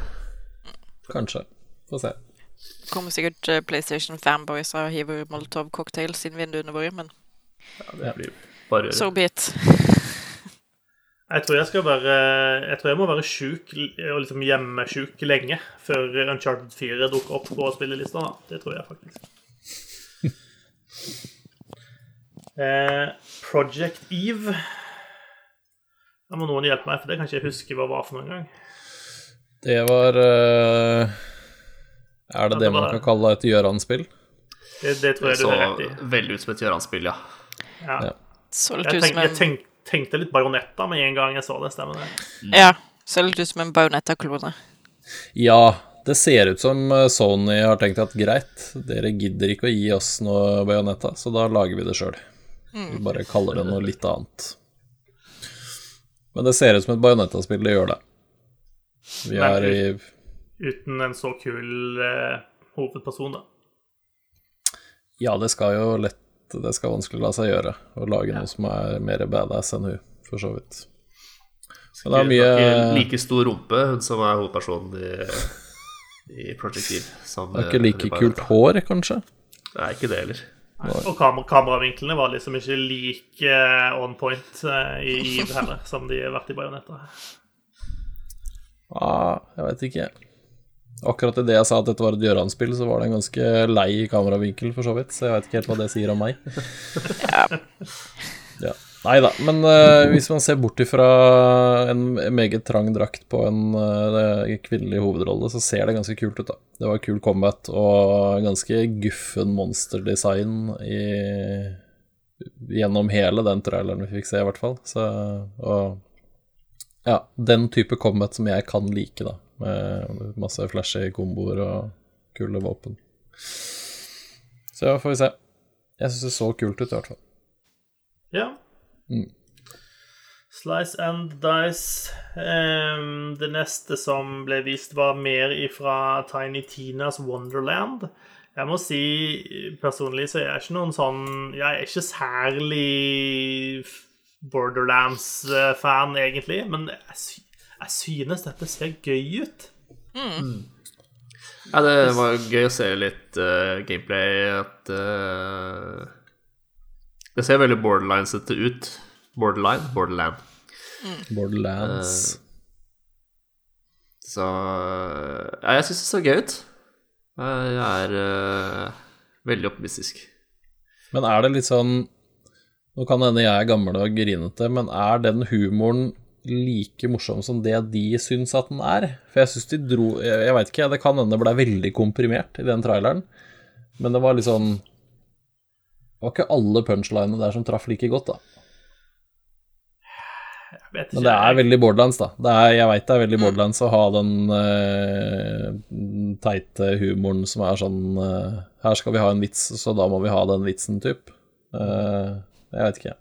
Kanskje. Få se. Kommer sikkert eh, PlayStation fanboys og hiver Molotov cocktails inn vinduene våre, men Det blir bare so be it. Jeg tror jeg skal være Jeg tror jeg må være sjuk og liksom hjemmesjuk lenge før Uncharted 4 dukker opp på spillelista. da. Det tror jeg faktisk. Eh, Project Eve Da må noen hjelpe meg, for det kan ikke jeg huske hva var for noen gang. Det var uh, Er det Ja, det det man kan kalle et Gjøran-spill? Det, det tror jeg du Så har rett i. veldig ut som et Gjøran-spill, ja. Ja. Ja. Så litt Jeg, ut tenk, jeg tenk, tenkte litt bajonetta med en gang jeg så det. Stemmer det? Ja. Ser litt ut som en Bajonetta-klone. Ja, det ser ut som eh, Sony har tenkt at greit, dere gidder ikke å gi oss noe Bajonetta, så da lager vi det sjøl. Vi bare kaller det noe litt annet. Men det ser ut som et Bajonetta-spill, det gjør det. Vi Men er i Uten en så kul eh, hovedperson, da. Ja, det skal jo lett Det skal vanskelig la seg gjøre å lage noe som er mer badass enn hun, for så vidt. Men det er mye ikke like stor rumpe, hun som er hovedpersonen i, i Project Eve. Er ikke eh, like kult hår, kanskje? Det er ikke det heller. Og kamer kameravinklene var liksom ikke like eh, on point eh, i Eve heller, som de har vært i Bajonetta. Ja, jeg vet ikke. Akkurat idet jeg sa at dette var et Gjøran-spill, så var det en ganske lei kameravinkel, for så vidt. Så jeg vet ikke helt hva det sier om meg. Ja. Nei da, men uh, hvis man ser bort ifra en meget trang drakt på en uh, kvinnelig hovedrolle, så ser det ganske kult ut, da. Det var kul combat og ganske guffen monsterdesign i Gjennom hele den traileren vi fikk se, i hvert fall. Så, og ja, den type combat som jeg kan like, da. Med masse flashy komboer og kule våpen. Så ja, får vi se. Jeg syns det så kult ut, i hvert fall. Ja. Mm. Slice and Dice. Um, det neste som ble vist, var mer ifra Tiny Tinas Wonderland. Jeg må si personlig så er jeg ikke noen sånn Jeg er ikke særlig Borderlands-fan, egentlig, men jeg, jeg synes dette ser gøy ut. Ja, det var gøy å se litt uh, gameplay. At uh, Det ser veldig borderlinesete ut. Borderline? Borderland. Borderlands. Så Ja, jeg syns det så gøy ut. Jeg er uh, veldig optimistisk. Men er det litt sånn Nå kan hende jeg er gammel og grinete, men er den humoren like morsom som det de syns at den er? For jeg syns de dro Jeg, jeg veit ikke, det kan hende det ble veldig komprimert i den traileren, men det var litt sånn Det var ikke alle punchlinene der som traff like godt, da. Men det er veldig borderlands, da. Det er, jeg veit det er veldig borderlands å ha den uh, teite humoren som er sånn uh, Her skal vi ha en vits, så da må vi ha den vitsen, typ. Uh, jeg veit ikke.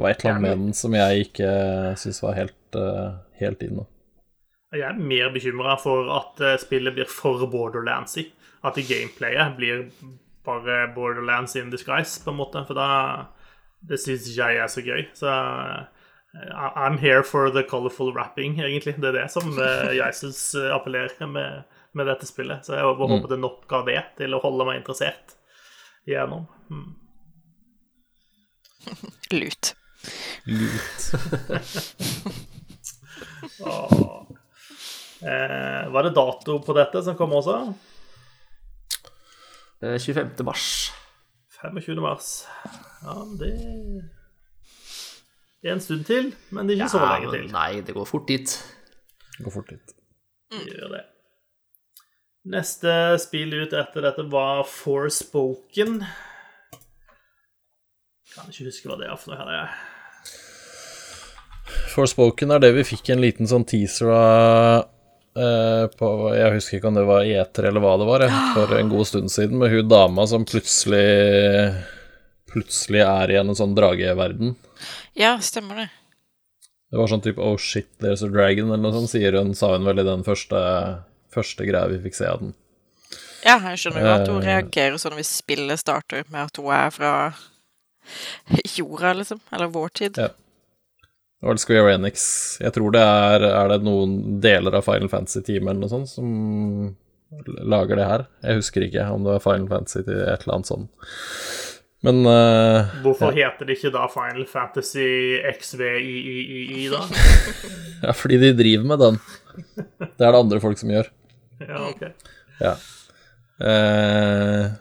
Det var et eller annet med den som jeg ikke syns var helt, uh, helt inn. Jeg er mer bekymra for at eh, spillet blir for borderlandsy. At gameplayet blir bare borderlands in disguise, på en måte. For da Det syns ikke jeg er så gøy. Så eh, I'm here for the colorful rapping, egentlig. Det er det som eh, jeg syns appellerer med, med dette spillet. Så jeg håper mm. det er nok av det til å holde meg interessert gjennom. Mm. Lut. Lut. Åh. Eh, var det dato på dette som kom også? Eh, 25. mars. 25. mars. Ja, det er en stund til, men det er ikke så Ja, lenge til. Nei, det går fort dit. Går fort dit. Det gjør det. Neste spill ut etter dette var Forspoken. Kan ikke huske hva det er for noe. her. Forspoken er det vi fikk en liten sånn teaser av Uh, på Jeg husker ikke om det var E3 eller hva det var, jeg, for en god stund siden, med hun dama som plutselig Plutselig er i en sånn drageverden. Ja, stemmer det. Det var sånn type 'oh shit, there's a dragon', eller noe sånt, sier hun, sa hun vel i den første, første greia vi fikk se av den. Ja, jeg skjønner jo at hun Eh. reagerer sånn hvis spillet starter med at hun er fra jorda, liksom. Eller vår tid. Ja. Var det Square Enix. Jeg tror det er Er det noen deler av Final Fantasy-teamet eller noe sånt som lager det her? Jeg husker ikke om det var Final Fantasy til et eller annet sånt. Men uh, Hvorfor heter det ikke da Final Fantasy XVIII, da? Ja, fordi de driver med den. Det er det andre folk som gjør. Ja, ok. Ja. Uh,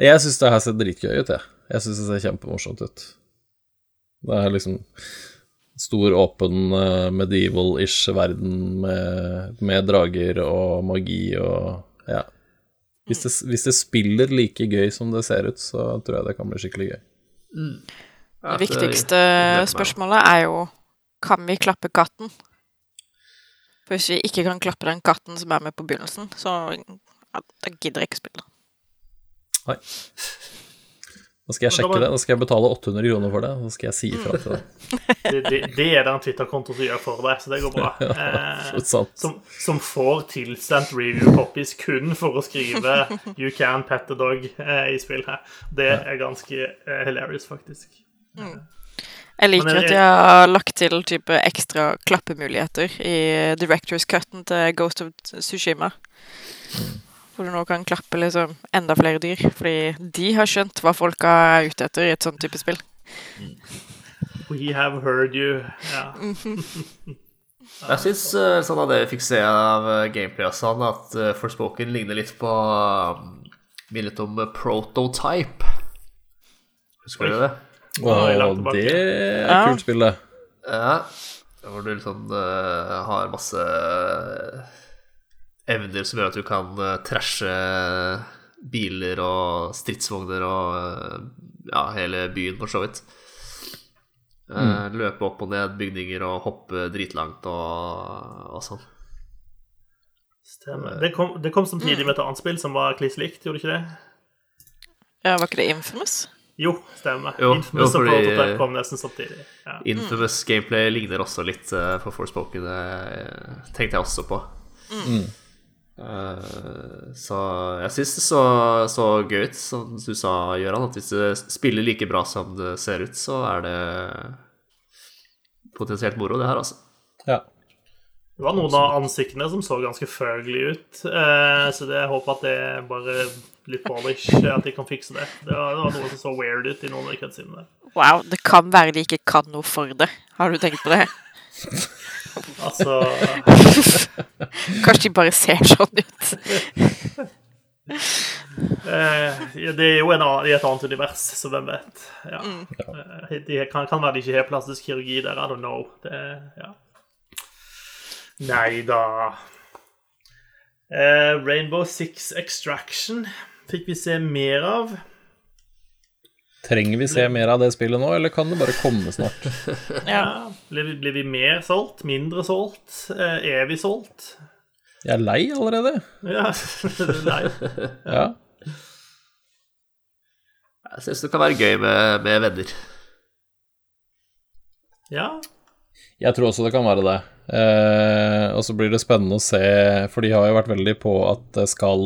jeg syns det her ser dritgøy ut, jeg. Jeg syns det ser kjempemorsomt ut. Det er liksom stor, åpen, eh, medieval-ish verden med, med drager og magi og Ja. Hvis det, hvis det spiller like gøy som det ser ut, så tror jeg det kan bli skikkelig gøy. Det viktigste spørsmålet er jo kan vi klappe katten? For hvis vi ikke kan klappe den katten som er med på begynnelsen, så ja, da gidder jeg ikke spille. Nei. Nå skal jeg sjekke det. Nå skal jeg betale 800 kroner for det. Så skal jeg si ifra til deg. Det, det, det er det en Twitter-konto som gjør for deg, så det går bra. Eh, som, som får tilsendt review copies kun for å skrive 'You can pet the dog' eh, i spillet. Det er ganske eh, hilarious, faktisk. Jeg liker er at de har lagt til type ekstra klappemuligheter i directors cutten til Ghost of Tsushima. Hvor du nå kan klappe liksom enda flere dyr, fordi de har skjønt hva folka er ute etter i et sånt type spill. We have heard you. Ja. Jeg syns sånn av det vi fikk se av eh, sånn, at eh, Forspoken ligner litt på Minnet om eh, Prototype. Husker du det? Og tilbake. det er Ja. kult spill, det. Ja. Hvor du liksom uh, har masse eh, evner som gjør at du kan uh, trashe biler og stridsvogner og eh, ja, hele byen, for så vidt. Mm. Løpe opp og ned bygninger og hoppe dritlangt og, og sånn. Stemmer. Det kom, det kom samtidig med et annet spill som var kliss likt, gjorde det ikke det? Ja, Var ikke det Infamous? Jo, stemmer. Jo, Infamous jo, og fordi- Prototype kom nesten samtidig. Ja. Infamous gameplay ligner også litt eh, for Forspoken, uh, tenkte jeg også på. Eh, så jeg syns det så, så gøy ut, som du sa, Gøran, at hvis det spiller like bra som det ser ut, så er det potensielt moro, det her, altså. Ja. Det var noen av ansiktene som så ganske følgelige ut, eh, så det, jeg håper at det bare litt polish, at de kan fikse det. Det var, det var noe som så weird ut i noen av de cutscenene. Wow, det kan være de ikke kan noe for det. Har du tenkt på det? Altså Kanskje de bare ser sånn ut. eh, Det er jo en annen, i et annet univers, så hvem vet. Ja. Eh, De kan, kan være de ikke har plastisk kirurgi der, I don't know. Det, ja. Nei da. Eh, Rainbow Six Extraction fikk vi se mer av. Trenger vi se mer av det spillet nå, eller kan det bare komme snart? Ja. Blir, vi, blir vi mer solgt? Mindre solgt? Eh, Er vi solgt? Jeg er lei allerede. Ja, du er lei. Ja. Jeg syns det kan være gøy med, med venner. Ja. Jeg tror også det kan være det. Eh, og så blir det spennende å se, for de har jo vært veldig på at det skal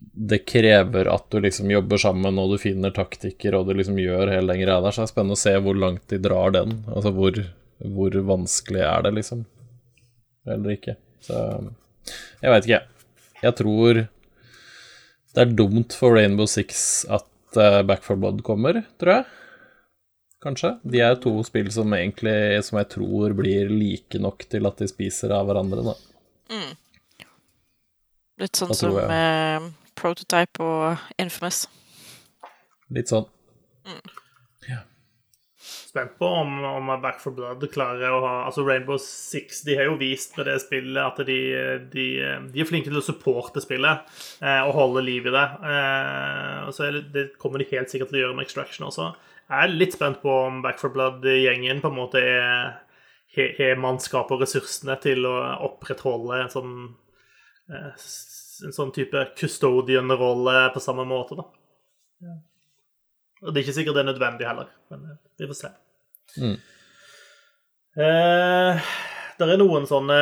Det krever at du liksom jobber sammen, og du finner taktikker, og du liksom gjør hele den greia der. Så det er spennende å se hvor langt de drar den. Altså hvor, hvor vanskelig er det, liksom. Eller ikke. Så jeg veit ikke. Jeg tror det er dumt for Rainbow Six at eh, Back for Blood kommer, tror jeg kanskje. De er to spill som egentlig som jeg tror blir like nok til at de spiser av hverandre, da. Litt sånn som Prototype og Infamous. Litt sånn. Spent på om, om Back for Blood klarer å ha Altså Rainbow Six de har jo vist med det spillet at de, de, de er flinke til å supporte spillet eh, og holde liv i det. Eh, og så er det, det kommer de helt sikkert til å gjøre med Extraction også. Jeg er litt spent på om Back for Blood-gjengen på en måte er har har mannskap og ressursene til å opprettholde en sånn eh, en sånn type custodian-rolle på samme måte, da. Og det er ikke sikkert det er nødvendig heller, men eh, vi får se. Mm. Eh, det er noen sånne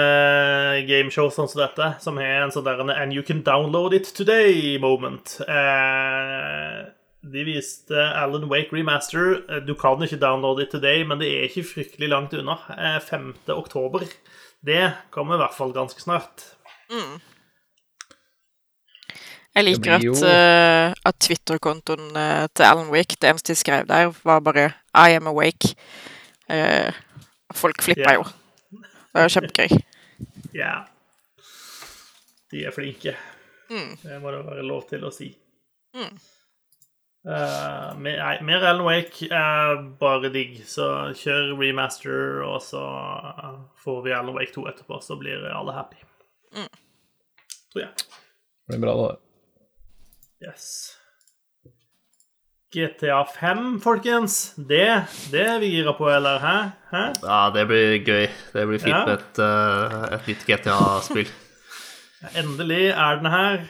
gameshows sånn som dette, som har en sånn der And you can download it today-moment. Eh, de viste Alan Wake Remaster. Eh, Du kan ikke download it today, men det er ikke fryktelig langt unna. Eh, 5. oktober. Det kommer i hvert fall ganske snart. Jeg liker at, uh, at Twitter-kontoen uh, til Alan Wick, det eneste de skrev der, var bare 'I am awake'. Uh, folk flippa yeah. jo. Det var kjempegøy. Ja. De er flinke. Det må det være lov til å si. Mm. mer, nei, mer Alan Wake er bare digg, så kjør remaster, og så får vi Alan Wake 2 etterpå, så blir alle happy. Tror jeg. Det blir bra, det. Yes. GTA 5, folkens. Det, det er vi gira på, eller? Hæ? Hæ? Ja, det blir gøy. Det blir fint Ja. med et, uh, et nytt GTA-spill. Endelig er den her.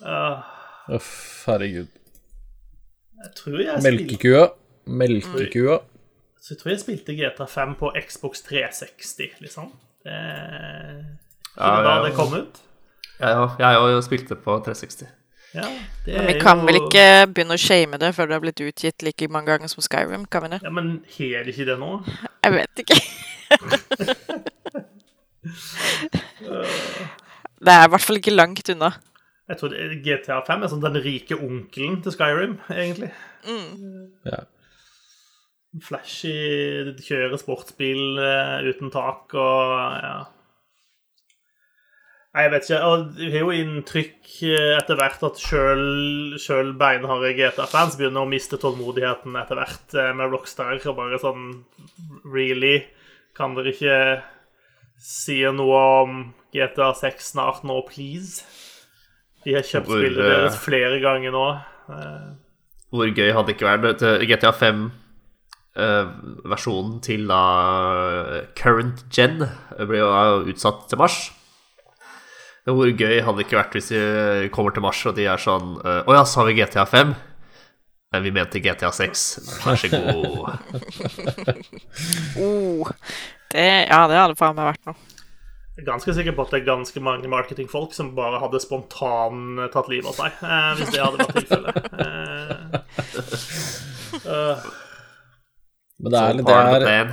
Uh, Uff, herregud. jeg tror jeg spilte Melkekua. Melkekua. Så jeg tror jeg spilte GTA 5 på Xbox 360, liksom. Det, Ja, det da ja. det kom ut. Ja, ja, Jeg har jo spilt det på 360. Ja, det Men er vi kan jo- vel ikke begynne å shame det før det har blitt utgitt like mange ganger som Skyrim? Kan vi det? Ja, Men har ikke det nå? Jeg vet ikke. det er i hvert fall ikke langt unna. Jeg tror GTA 5 er sånn den rike onkelen til Skyrim, egentlig. Ja. Flashy, kjører sportsbil eh, uten tak og ja. Nei, jeg vet ikke. Og vi har jo inntrykk eh, etter hvert at sjøl beinharde GTA-fans begynner å miste tålmodigheten etter hvert eh, med Rockstar. Og bare sånn Really? Kan dere ikke si noe om GTA 6 snart nå, please? De har kjøpt Hvor, spillet eh, deres flere ganger nå. Hvor gøy hadde det ikke vært GTA 5 eh, versjonen til da current gen ble jo utsatt til mars. Men Hvor gøy hadde det ikke vært hvis vi kommer til mars og de er sånn eh, Å ja, så har vi GTA 5. Men vi mente GTA 6. Vær så god. Oh, det, ja, det hadde faen meg vært noe. Jeg er ganske sikker på at det er ganske mange marketingfolk som bare hadde spontan tatt livet av seg, eh, hvis det hadde vært tilfellet. Eh, uh, Men det er, Så det er.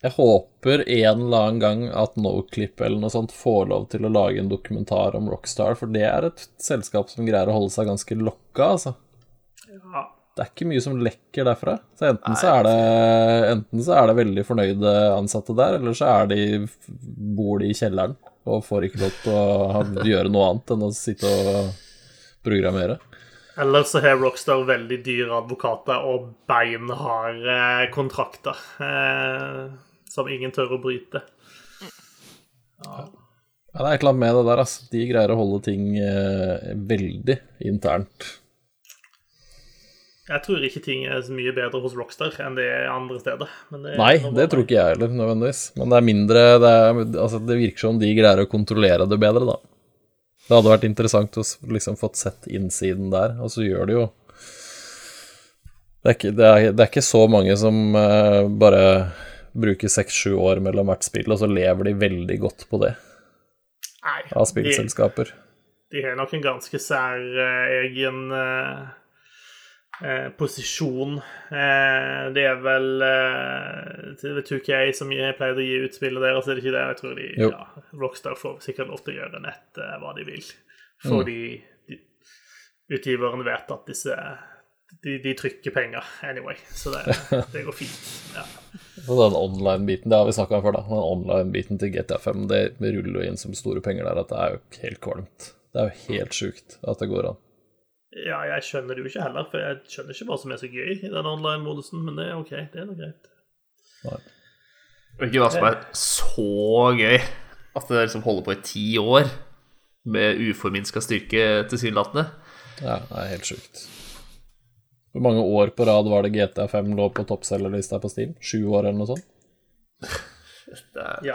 Jeg håper en eller annen gang at Noclip eller noe sånt får lov til å lage en dokumentar om Rockstar, for det er et selskap som greier å holde seg ganske lokka, altså. ja. Det er ikke mye som lekker derfra. Så enten så er det, enten så er det veldig fornøyde ansatte der, eller så er de, bor de i kjelleren og får ikke lov til å gjøre noe annet enn å sitte og programmere. Eller så har Rockstar veldig dyre advokater og beinharde kontrakter eh, som ingen tør å bryte. Ja, det er et eller annet med det der, altså. De greier å holde ting eh, veldig internt. Jeg tror ikke ting er så mye bedre hos Rockstar enn det er andre steder. Men det, Nei, det tror ikke jeg heller, nødvendigvis. Men det er mindre Det, er, altså, det virker som de greier å kontrollere det bedre, da. Det hadde vært interessant å liksom fått sett innsiden der, og så gjør det jo Det er ikke, det er, det er ikke så mange som uh, bare bruker seks-sju år mellom hvert spill, og så lever de veldig godt på det, Nei, av de, spillselskaper. de har nok en ganske sær uh, egen uh, uh, posisjon. Det er vel uh, det er vel 2K som pleide å gi ut spillet deres, er det ikke det? Jeg tror de, ja, Rockstar får sikkert lov til å gjøre nett hva de vil. Fordi de, utgiveren vet at disse de, de trykker penger anyway, så det, det går fint. Ja. Og den online-biten, det har vi snakka om før, da. Den online-biten til GTA5, det ruller jo inn som store penger der, at det er jo helt kvalmt. Det er jo helt sjukt at det går an. ja, jeg skjønner det jo ikke heller, for jeg skjønner ikke hva som er så gøy i den online-modusen, men det er OK, det er nå greit. Og ikke hva som er så gøy at det liksom holder på i ti år med uforminska styrke, tilsynelatende. Ja, det er helt sjukt. Hvor mange år på rad var det GTA5 lå på toppselgerlista på Steam? Sju år eller noe sånt? Det er, Ja,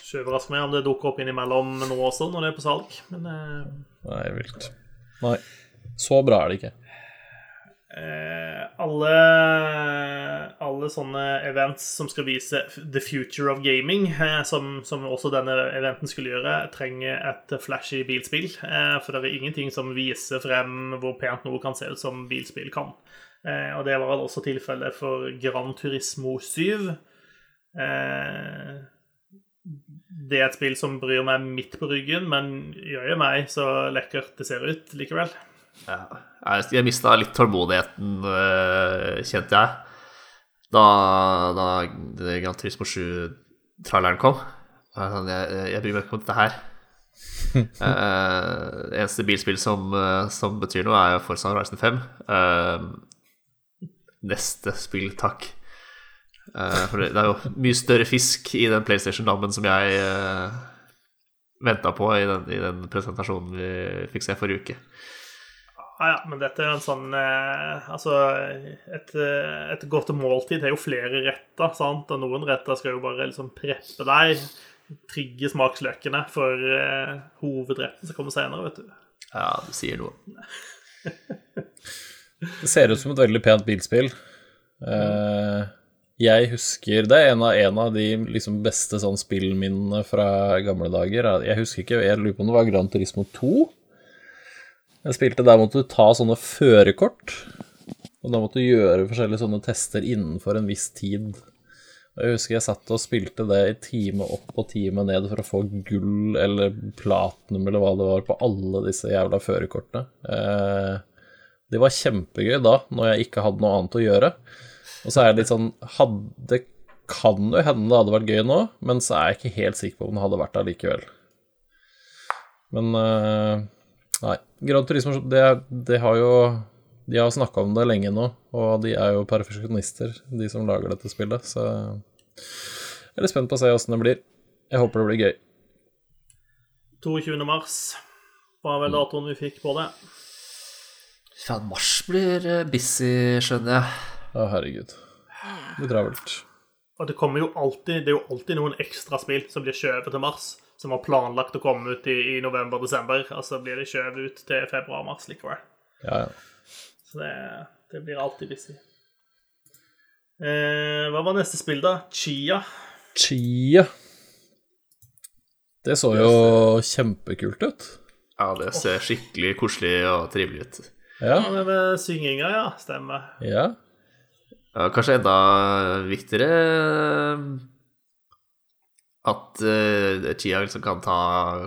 ikke overrask meg om det dukker opp innimellom nå også, når det er på salg, men eh, Nei, vilt. Nei. Så bra er det ikke. Eh, alle, alle sånne events som skal vise the future of gaming, eh, som, som også denne eventen skulle gjøre, trenger et flashy bilspill. Eh, for det er ingenting som viser frem hvor pent noe kan se ut som bilspill kan. Og det var også tilfellet for Gran Turismo 7. Eh, det er et spill som bryr meg midt på ryggen, men gjør jo meg så lekkert det ser ut likevel. Ja. Jeg, mista litt tålmodigheten, øh, kjente jeg, da, da Grand Gran Turismo 7-traileren kom. Jeg, sånn, jeg, jeg bryr meg ikke om dette her. uh, eneste bilspill som, eh, som betyr noe, er Forza Horizon 5. Uh, neste spill, takk. Uh, for det, det er jo mye større fisk i den PlayStation-dammen som jeg uh, venta på i den, i den presentasjonen vi fikk se forrige uke. Ja, ja, men dette er en sånn eh, Altså, et, eh, et godt måltid har jo flere retter, sant? Og noen retter skal jo bare liksom preppe deg, trigge smaksløkene for eh, hovedretten som kommer senere, vet du. Ja, du sier noe. Det ser ut som et veldig pent bilspill. Eh, jeg husker Det er en av, en av de liksom beste sånn spillminnene fra gamle dager. Jeg husker ikke, jeg lurer på om det var Gran Turismo 2. Jeg spilte Der måtte du ta sånne førerkort. Og da måtte du gjøre forskjellige sånne tester innenfor en viss tid. Jeg husker jeg satt og spilte det i time opp og time ned for å få gull eller platinum eller hva det var på alle disse jævla førerkortene. Eh, det var kjempegøy da, når jeg ikke hadde noe annet å gjøre. Og så er jeg litt sånn Det kan jo hende det hadde vært gøy nå, men så er jeg ikke helt sikker på om det hadde vært der likevel. Men eh, Nei. Gran Turismo det, det har jo De har snakka om det lenge nå, og de er jo perfeksjonister, de som lager dette spillet, så jeg er litt spent på å se åssen det blir. Jeg håper det blir gøy. 22. mars var vel datoen vi fikk på det. Faen, mars blir eh, busy, skjønner jeg. Å, herregud. Det blir travelt. Og det kommer jo alltid Det er jo alltid noen ekstra spill som blir skjøvet til mars, som var planlagt å komme ut i, i november-desember, og så blir det skjøvet ut til februar-mars likevel. Ja, ja. Så det, det blir alltid busy. Eh, hva var neste spill, da? Chia. Chia. Det så jo kjempekult ut. Ja, det ser skikkelig koselig og trivelig ut. Ja. Ja, det med synginga, ja. Stemmer. ja. Ja, kanskje enda viktigere at uh, Chia liksom kan ta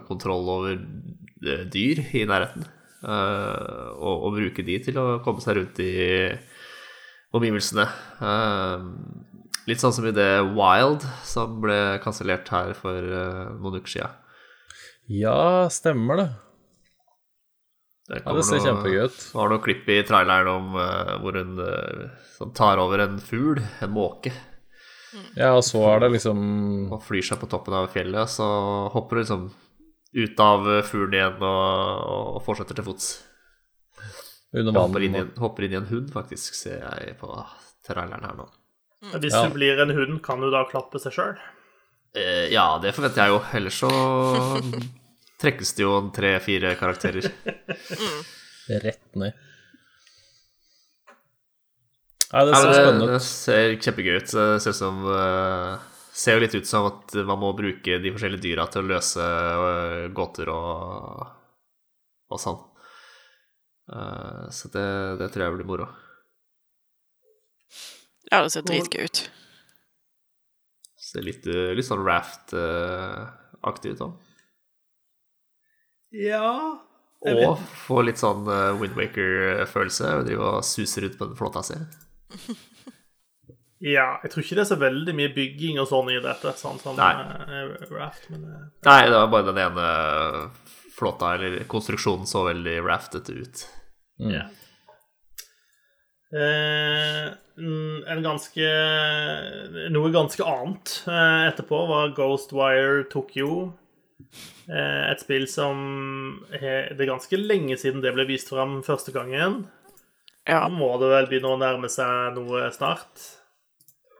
kontroll over eh, dyr i nærheten. Uh, og, og bruke de til å komme seg rundt i omgivelsene. Uh, litt sånn som i det Wild, som ble kansellert her for uh, noen uker siden. Ja, stemmer det. Det, Ja, det ser noe- kjempegøy ut. Det var noe klipp i traileren om hvor hun eh, tar over en fugl, en måke, Ja, og så er det liksom og flyr seg på toppen av fjellet. Så hopper du liksom ut av fuglen igjen og, og fortsetter til fots. Hopper inn, i en, hopper inn i en hund, faktisk, ser jeg på traileren her nå. Hvis Ja. du blir en hund, kan du da klappe seg sjøl? Eh, ja, det forventer jeg jo. Ellers så trekkes det jo tre-fire karakterer. Rett ned. Nei, det Ja, ser spennende ut. det ser kjempegøy ut. Det ser, som, eh, ser jo litt ut som at man må bruke de forskjellige dyra til å løse eh, gåter og, og sånn. Eh, så det, det tror jeg blir moro. Ja, det ser dritgøy ut. Ser litt, litt sånn Raft-aktig ut òg. Ja Og få litt sånn Windwaker-følelse. Drive og suse rundt på den flåta si. Ja, jeg tror ikke det er så veldig mye bygging og sånn i dette, sånn som Nei. eh, Raft, men eh, Nei, det var bare den ene flåta, eller konstruksjonen, så veldig raftete ut. ja. Eh, mm, en ganske Noe ganske annet eh, etterpå var Ghostwire Tokyo. Eh, et spill som he, Det er ganske lenge siden det ble vist fram første gangen. Ja. Nå må det vel begynne å nærme seg noe snart.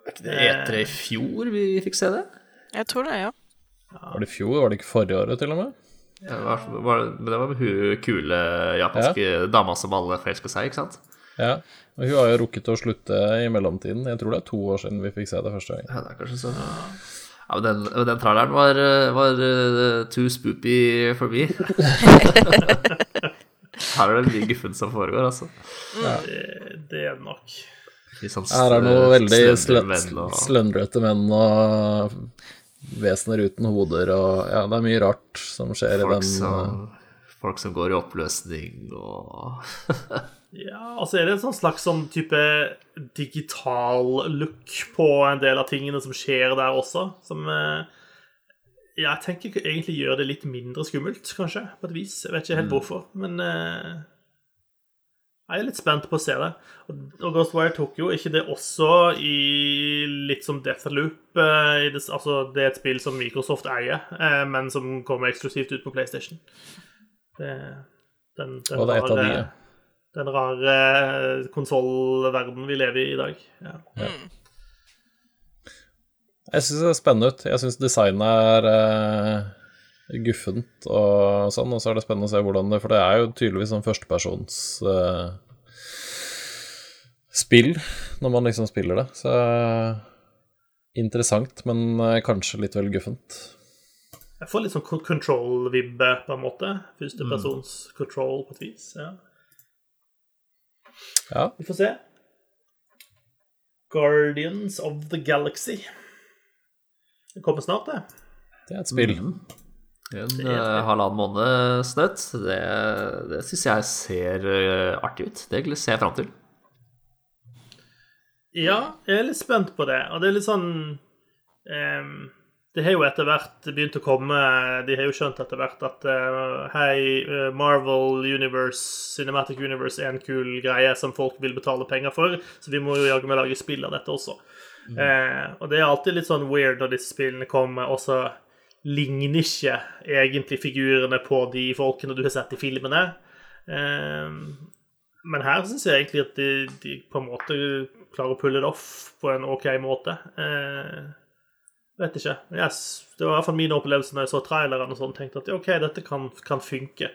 Er ikke det E3 i fjor vi fikk se det? Jeg tror det, ja. Var det i fjor? Var det ikke forrige året, til og med? Ja, var, var, men det var med hun kule japanske dama som alle forelska seg, ikke sant? Ja. Og hun har jo rukket å slutte i mellomtiden. Jeg tror det er to år siden vi fikk se det første gang. Ja, det er kanskje sånn. Ja, men den, den traileren var, eh, var eh, too spoopy for me. Her er det mye guffen som foregår, altså. Det, det er det nok. Sånn Her er det noe veldig slendrete menn og vesener uten hoder og Ja, det er mye rart som skjer i folk den som, folk som går i oppløsning og Ja, altså er det en sånn slags sånn type digital look på en del av tingene som skjer der også, som eh, ja, jeg tenker egentlig gjør det litt mindre skummelt, kanskje, på et vis. Jeg vet ikke helt hvorfor, men uh, jeg er litt spent på å se det. Og, og Ghostwire Tokyo, jo ikke det også i litt som Deathloop? Uh, i det, altså, det er et spill som Microsoft eier, uh, men som kommer eksklusivt ut på PlayStation. Det, den, den Og det er et av de, ja. den rare konsollverdenen vi lever i i dag. Ja. Jeg syns det er spennende ut. Jeg syns designet er uh, guffent og sånn, og så er det spennende å se hvordan det For det er jo tydeligvis sånn førstepersons uh, spill når man liksom spiller det. Så interessant, men kanskje litt vel guffent. Jeg får litt sånn control-vibbe, på en måte. Førstepersons control, på et vis. Ja. Ja. Vi får se. Guardians of the Galaxy. Det kommer snart, det. Det er et spill. en uh, halvannen måned snøtt. Det, det syns jeg ser uh, artig ut. Det ser jeg fram til. Ja, jeg er litt spent på det. Og det er litt sånn um, Det har jo etter hvert begynt å komme De har jo skjønt etter hvert at uh, hei, Marvel Universe, Cinematic Universe er en kul greie som folk vil betale penger for, så vi må jo jaggu meg lage spill av dette også. Eh, og det er alltid litt sånn weird når disse spillene kommer, og så ligner ikke egentlig figurene på de folkene du har sett i filmene. Eh, men her syns jeg egentlig at de, de på en måte klarer å pulle det off på en OK måte. Eh, vet ikke. Yes, det var i hvert fall min opplevelse når jeg så traileren og sånn, tenkte at OK, dette kan, kan funke.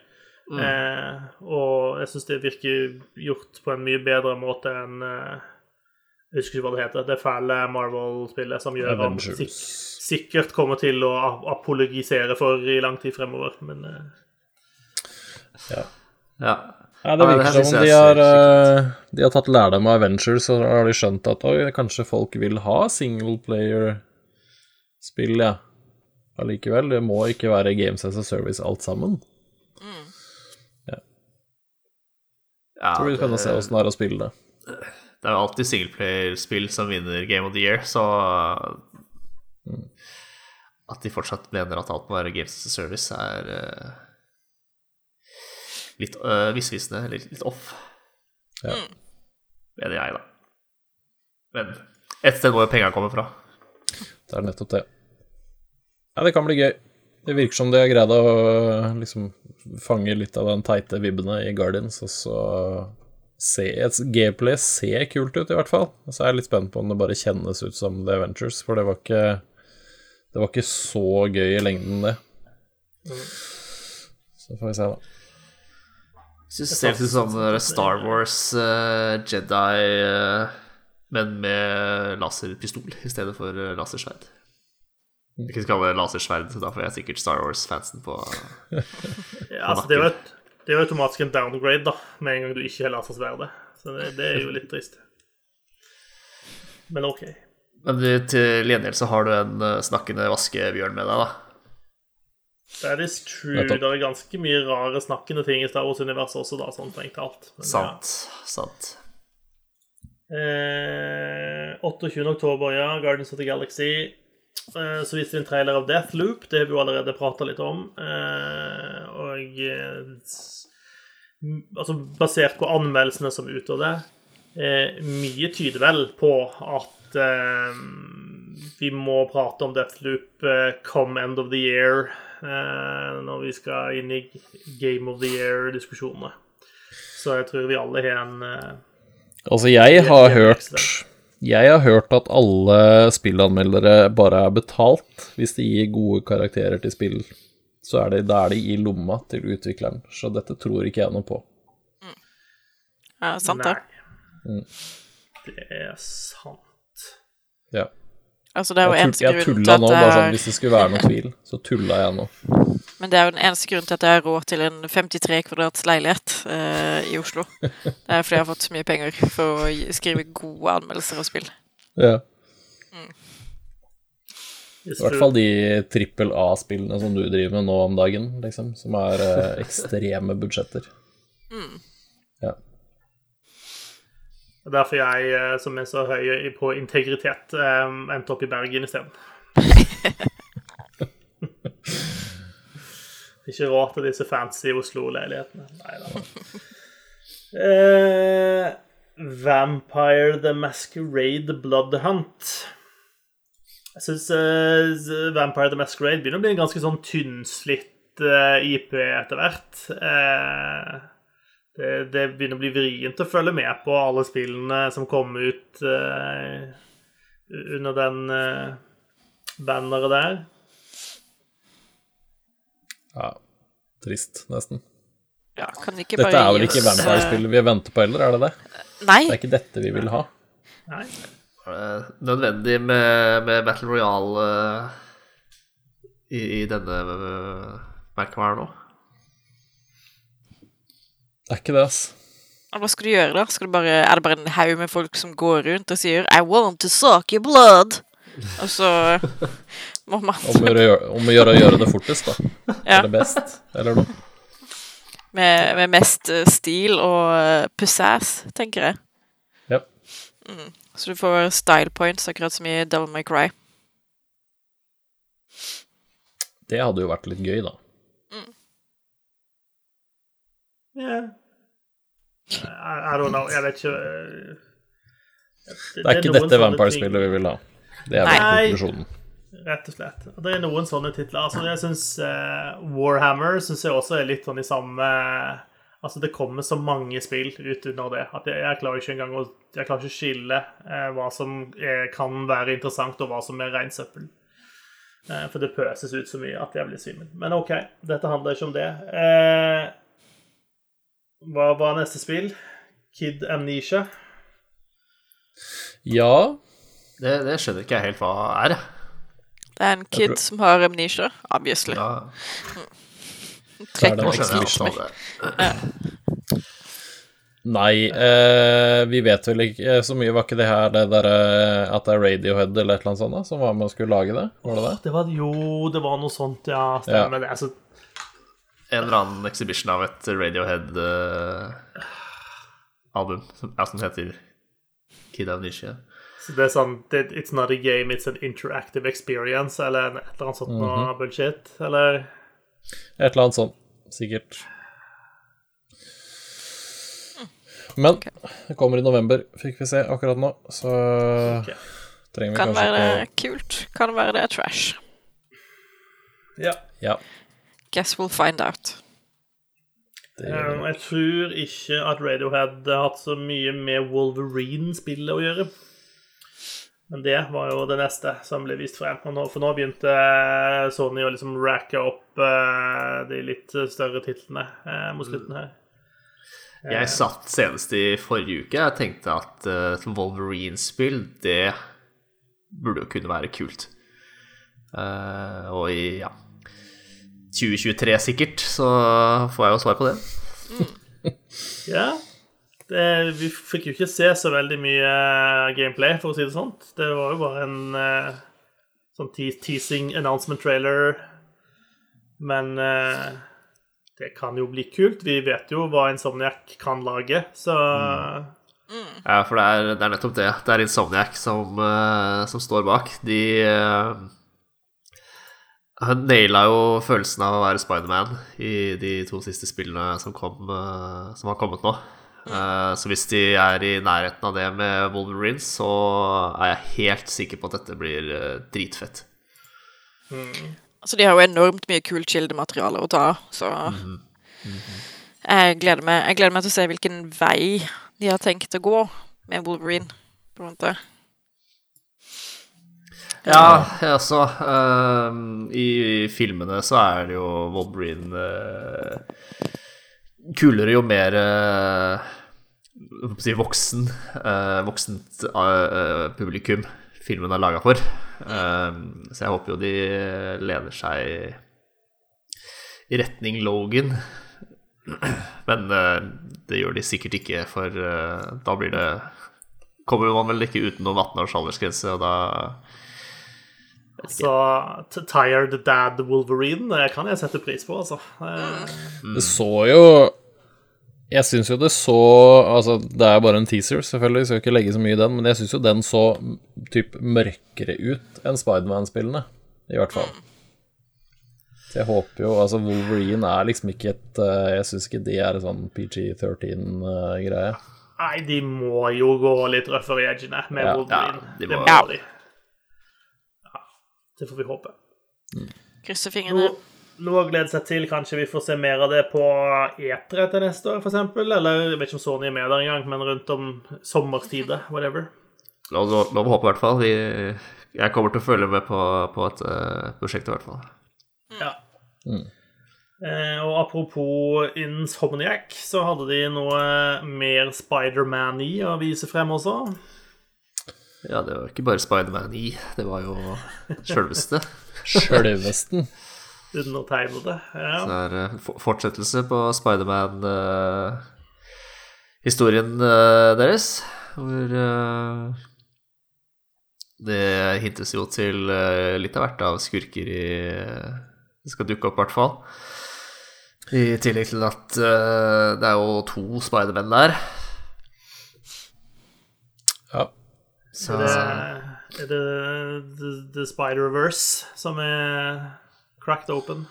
Eh, og jeg syns det virker gjort på en mye bedre måte enn eh, Jeg husker ikke hva det heter. Det fæle Marvel-spillet som gjør han sik sikkert kommer til å apologisere for i lang tid fremover, men eh, Ja. Ja, det Ja, det virker her som om de har, eh, de har tatt lærdom av Avengers, og har de skjønt at oi, kanskje folk vil ha singleplayer-spill, ja. Allikevel. Det må ikke være Games as a Service alt sammen. Ja, Tror blir det spennende å se åssen det er å spille det. Det er jo alltid singleplayerspill som vinner Game of the Year, så At de fortsatt mener at alt må være Games as a Service, er eh, litt uh, misvisende, eller litt off. Ja. Mener jeg, da. Men et sted må jo kommer komme fra. Det er nettopp det. Ja, det kan bli gøy. Det virker som de har greid å liksom fange litt av den teite vibbene i Guardians, og så gameplay ser kult ut, i hvert fall. Så så er jeg litt spent på om det bare kjennes ut som The Avengers, for det var ikke Det var ikke så gøy i lengden, det. Så får vi se, da. Syns det ser ut som sånn Star Wars uh, Jedi, uh, men med laserpistol i stedet for eh, lasersverd. Ikke skal kalle det lasersverd, da får jeg sikkert Star Wars-fansen på Ja, altså, det er jo et, det er jo automatisk en downgrade, da, med en gang du ikke har lasersverdet. Så det, det er jo litt trist. Men OK. Men til gjengjeld så har du en eh, snakkende vaskebjørn med deg, da. That is true. Det er ganske mye rare snakkende ting i Star Wars-universet også, da, sånn strengt talt. Sant. Sant. Eh, 28. oktober, ja. Guardians of the Galaxy. Eh, så viste vi en trailer av Deathloop. Det har vi jo allerede prata litt om. Eh, og eh, altså, basert på anmeldelsene som er ute av det, mye tyder vel på at vi må prate om Deathloop come end of the year, når vi skal inn i Game of the Year-diskusjonene. Så jeg tror vi alle har en Altså, jeg har hørt. Jeg har hørt at alle spillanmeldere bare er betalt hvis de gir gode karakterer til spill. Så er det, da er det i lomma til utvikleren. Så dette tror ikke jeg noe på. Ja, sant det. Nei. Det er sant. Ja. Altså, det er jo Jeg, eneste tull, jeg til nå, bare det sånn hvis det skulle være noen tvil, så tulla jeg nå. Men det er jo den eneste grunnen til at jeg har råd til en 53 kvadrats leilighet eh, i Oslo. Det er fordi jeg har fått så mye penger for å skrive gode anmeldelser av spill. Ja. Mm. I hvert fall de trippel A-spillene som du driver med nå om dagen, liksom. Som er eh, ekstreme budsjetter. Ja. Er Derfor jeg, eh, som er så høy på integritet, eh, endte opp i Bergen isteden. Ikke råd til disse fancy Oslo-leilighetene. Nei da. Eh, Vampire the Masquerade Bloodhunt. Jeg syns Vampire the Masquerade begynner å bli en ganske sånn tynnslitt eh, IP etter hvert. Eh, det, det begynner å bli vrient å følge med på alle spillene som kom ut uh, under den uh, banneret der. ja. Trist, nesten. Ja, kan ikke Dette bare er vel ikke oss, Vampire-spill vi venter på heller, er det det? Nei, Det er ikke dette vi vil ha. Nei. Nødvendig med, med Battle Royale uh, i, i denne uh, merkevaren nå. Det er ikke det, ass. hva skal du gjøre da? Du bare, er det bare en haug med folk som går rundt og sier I want to suck your blood? Og så må man Om å gjøre, om å gjøre, gjøre det fortest, da. ja, Eller best, eller noe. med, med mest eh, stil og pussass, tenker jeg. Ja. Så du får style points, akkurat som i Devil May Cry. Det hadde jo vært litt gøy, da. Yeah. I, I don't know. Jeg vet ikke det, Det er ikke dette Vampire-spillet vi vil ha. Det er vel konklusjonen. Rett og slett. Det er noen sånne titler. Altså, jeg syns Warhammer synes jeg også er litt sånn i samme Altså, det kommer så mange spill ut under det at jeg, jeg klarer ikke engang å Jeg klarer ikke å skille uh, hva som er, kan være interessant, og hva som er rein søppel. Uh, for det pøses ut så mye at jeg blir svimmel. Men OK, dette handler ikke om det. Eh, hva var neste spill? Kid Amnesia. Ja, Det, det skjønner ikke jeg helt hva er. Det er en kid tror- som har amnesia, obviously. Ja, Trekker skjønner jeg exhibition. også det. Nei, eh, vi vet vel ikke så mye. Var ikke det her det derre at det er Radiohead eller et eller annet sånt da, som var med og skulle lage det? Var det det? Det var, jo, det var noe sånt, ja. Stemmer det. Altså, En eller annen exhibition av et Radiohead-album som, ja, som heter Kid Amnesia. så det er sånn It's not a game, it's an interactive experience, eller et eller annet sånt noe bullshit. Eller Et eller annet sånt, sikkert. Men det kommer i november, fikk vi se akkurat nå, så okay. trenger vi Kan kanskje være å... kult, kan være det er trash. Ja. Ja, Guess we'll find out. Eh, det. Jeg tror ikke at Radiohead har hatt så mye med Wolverine-spillet å gjøre. Men det var jo det neste som ble vist frem. Og nå, for nå begynte Sony å liksom racke opp uh, de litt større titlene uh, mot slutten her. Jeg satt senest i forrige uke Jeg tenkte at eh, et Wolverine-spill, det burde jo kunne være kult. Uh, og i ja, 2023 sikkert, så får jeg jo svar på det. Ja. Det, vi fikk jo ikke se så veldig mye gameplay, for å si det sånn. Det var jo bare en uh, sånn te teasing announcement trailer. Men uh, det kan jo bli kult. Vi vet jo hva Insomniac kan lage, så Ja, for det er, det er nettopp det. Det er Insomniac som, uh, som står bak. De uh, naila jo følelsen av å være Spiderman i de to siste spillene som, kom, eh, som har kommet nå. Eh, så hvis de er i nærheten av det med Wolverine, så er jeg helt sikker på at dette blir dritfett. dritfett. Altså, de har jo enormt mye kult kildemateriale å ta av, så jeg, gleder meg, jeg gleder meg til å se hvilken vei de har tenkt å gå med Wolverine, på en måte. Ja, jeg også. eh, I filmene så er det jo Wolverine uh, kulere jo mer si, voksen uh, voksent publikum filmen er laga for. Eh, så jeg håper jo de lener seg i retning Logan. Men det gjør de sikkert ikke, for da blir det Kommer man vel ikke utenom 18 års aldersgrense, og da Så Tired Dad Wolverine det kan jeg sette pris på, altså. Mm. Det så jo Jeg syns jo det så Altså, det er bare en teaser, selvfølgelig, skal ikke legge så mye i den, men jeg syns jo den så typ mørkere ut enn Spiderman-spillene, i hvert fall. Så jeg håper jo Altså, Wolverine er liksom ikke et eh, Jeg syns ikke det er en sånn PG-13-greie. Nei, de må jo gå litt røffere i edgene med Ja, Wolverine. ja, de det må- må de. Det får vi håpe. Krysser fingrene. Noe, noe å glede seg til. Kanskje vi får se mer av det på E3 til neste år, f.eks. Eller jeg vet ikke om Sony er med der engang, men rundt om sommerstider, whatever. Lov, lov, lov å håpe, i hvert fall. Vi, jeg kommer til å følge med på, på et uh, prosjekt, i hvert fall. Ja. Eh, og apropos Insomniac, så hadde de noe mer Spiderman i å vise frem også. Ja, det var ikke bare Spiderman i, det var jo sjølveste. Sjølvesten. tegne Det Ja. er det for- fortsettelse på Spiderman-historien deres, hvor eh, det hintes jo til eh, litt av hvert av skurker i Det skal dukke opp, i hvert fall. I tillegg til at eh, det er jo to Spiderman der. Ja. Så Er det, er det The, the Spider-Verse som er cracked open?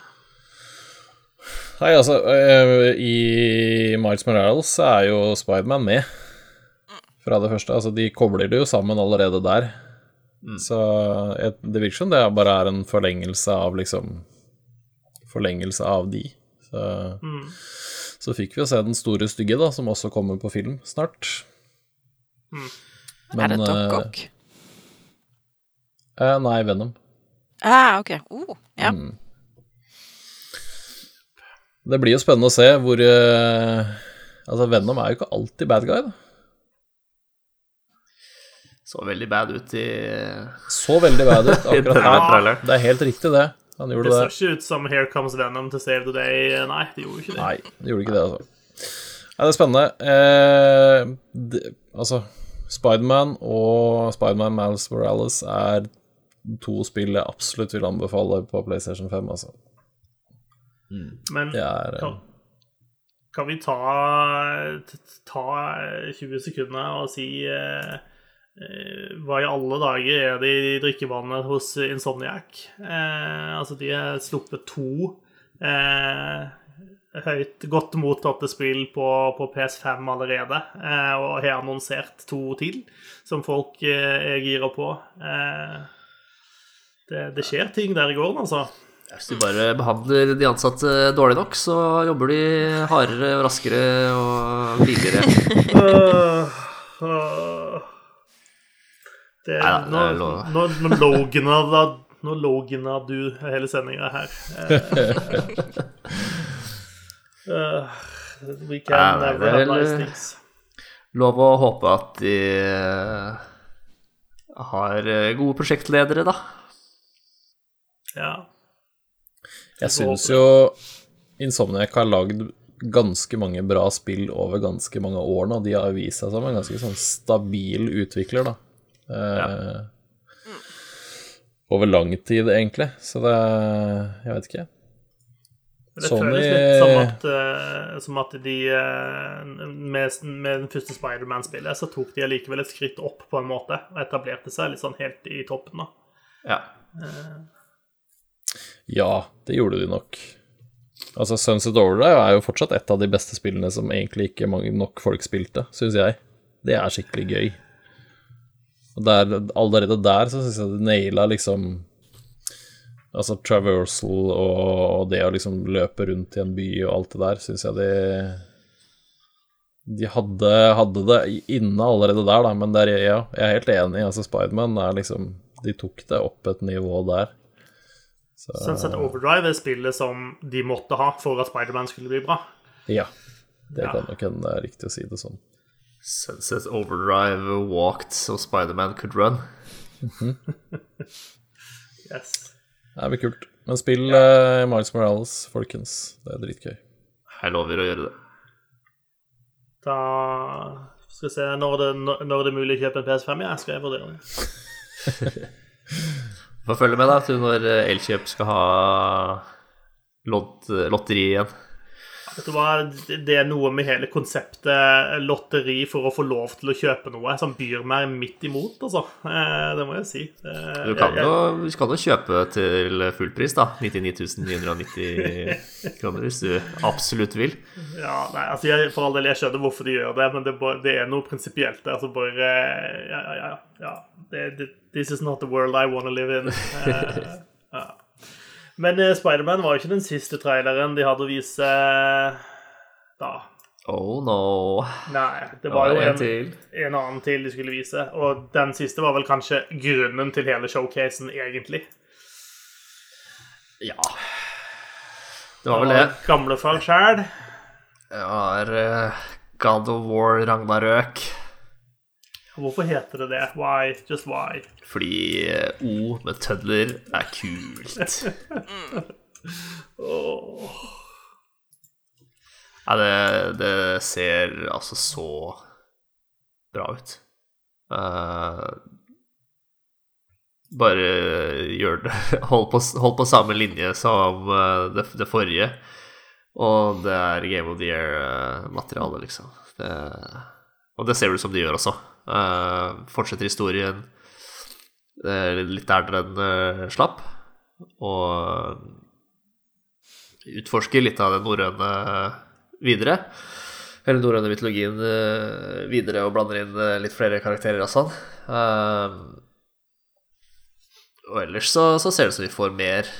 Nei, altså, eh, i Miles Morales er jo Spiderman med fra det første. Altså, de kobler det jo sammen allerede der. Så jeg, det virker som det bare er en forlengelse av liksom Forlengelse av de. Så, så fikk vi jo se den store stygge, da, som også kommer på film snart. Er det Doc eh, Ock? eh, nei, Venom. Ah, OK. Oh, ja. Mm. Det blir jo spennende å se hvor uh, Altså, Venom er jo ikke alltid bad guy, da. så veldig bad ut i Så veldig bad ut akkurat her. traileren. Det er helt riktig, det. Han Det gjorde ser det. ikke ut som Here Comes Venom to save the day. Nei, det gjorde ikke det. Nei, det gjorde ikke det, altså. Nei, det er spennende. Eh, det, altså, Spiderman og Spiderman Miles Morales er to spill jeg absolutt vil anbefale på PlayStation 5, altså. Men er eh, kan, kan vi ta, ta 20 sekunder og si eh, eh, hva i alle dager er det i drikkevannet hos Insomniac? Eh, altså, de har sluppet to eh, høyt, godt mottatte spill på, på PS5 allerede, eh, og har annonsert to til som folk eh, er gira på. Eh, det, det skjer ting der i gården, altså. Hvis du bare behandler de ansatte dårlig nok, så jobber de hardere og raskere og billigere. Øh, øh. Det, Nei da, nå, det er lov. nå, nå logna Nå logna du hele sendinga her. Eh, øh, we can Nei, nei, never det er have nice things. Lov å håpe at de eh, har gode prosjektledere, da. Ja. Jeg syns jo Insomniac har lagd ganske mange bra spill over ganske mange år nå. De har vist seg som en ganske sånn stabil utvikler, da. Eh, Over lang tid, egentlig. Så det Jeg vet ikke. Det Sony- føles litt som at, uh, som at de uh, med, med den første Spiderman-spillet så tok de allikevel et skritt opp på en måte og etablerte seg litt sånn helt i toppen. da. Ja. Ja, det gjorde de nok. Altså, Sunset Overdrive er jo fortsatt et av de beste spillene som egentlig ikke mange nok folk spilte, syns jeg. Det er skikkelig gøy. Og der, allerede der så syns jeg de naila liksom Altså traversal og det å liksom løpe rundt i en by og alt det der, syns jeg de De hadde, hadde det inne allerede der, da, men der, ja, jeg er helt enig. Altså, Spiderman er liksom De tok det opp et nivå der. Så, Sunset Overdrive er spillet som de måtte ha for at Spiderman skulle bli bra. Ja. Det Ja. kan nok hende det er riktig å si det sånn. Sunset Overdrive walked so Spiderman could run. Yes. Det blir kult. Men spill eh, Miles Morales, folkens. Det er dritgøy. Jeg lover å gjøre det. Da skal vi se Når det, når det er mulig å kjøpe en PS5, ja, skal jeg vurdere det. Får følge med da til når Elkjøp skal ha lott, lotteri igjen. Det er noe med hele konseptet lotteri for å få lov til å kjøpe noe som byr meg midt imot, altså. Eh, Det må jeg si. Eh, Du kan jo, du kan jo kjøpe til fullpris, da. 99 990 kroner, hvis du absolutt vil. Ja, nei, altså jeg, For all del, jeg skjønner hvorfor de gjør det, men det, det er noe prinsipielt der. Altså bare Ja, ja, ja. ja. Det, det, this is not the world I wanna live in. Eh. Men uh, Spiderman var jo ikke den siste traileren de hadde å vise da. Oh no. Nei, det Det var jo en en, en annen til de skulle vise. Og den siste var vel kanskje grunnen til hele showcasen, egentlig. Ja. Det var vel det. Gamlefar sjæl. Det var uh, God of War Ragnarøk. Hvorfor heter det det? Why? Just why? Fordi eh, O med tødler er kult. Ja, det, det ser altså så bra ut. Uh, bare gjør det Hold på, hold på samme linje som eh, det, det forrige. Og det er Game of the Year-materiale, liksom. Det, og det ser du som de gjør også. Eh, fortsetter historien eh, litt der den eh, slapp. Og utforsker litt av den norrøne videre. Eller norrøne mytologien videre og blander inn litt flere karakterer og sånn. Og ellers så, så ser det ut som vi får mer.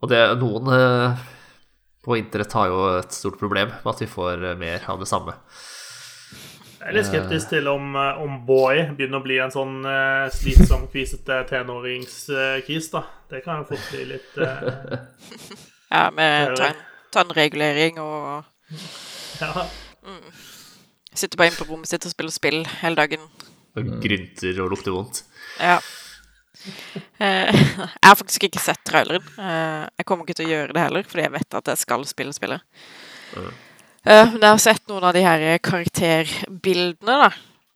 Og det noen på internett har jo et stort problem med at vi får mer av det samme. Jeg er litt skeptisk til om, eh, om Boy begynner å bli en sånn uh, slitsom, kvisete tenåringskis, da. Det kan jo fort bli litt uh, Ja, med tann, tannregulering og Ja. sitter bare inne på rommet sitt og spiller spill hele dagen. Og grynter og lukter vondt. Ja. Uh, jeg har faktisk ikke sett traileren. Uh, jeg kommer ikke til å gjøre det heller, fordi jeg vet at jeg skal spille spillet. Eh, men jeg har sett noen av de her karakterbildene, da.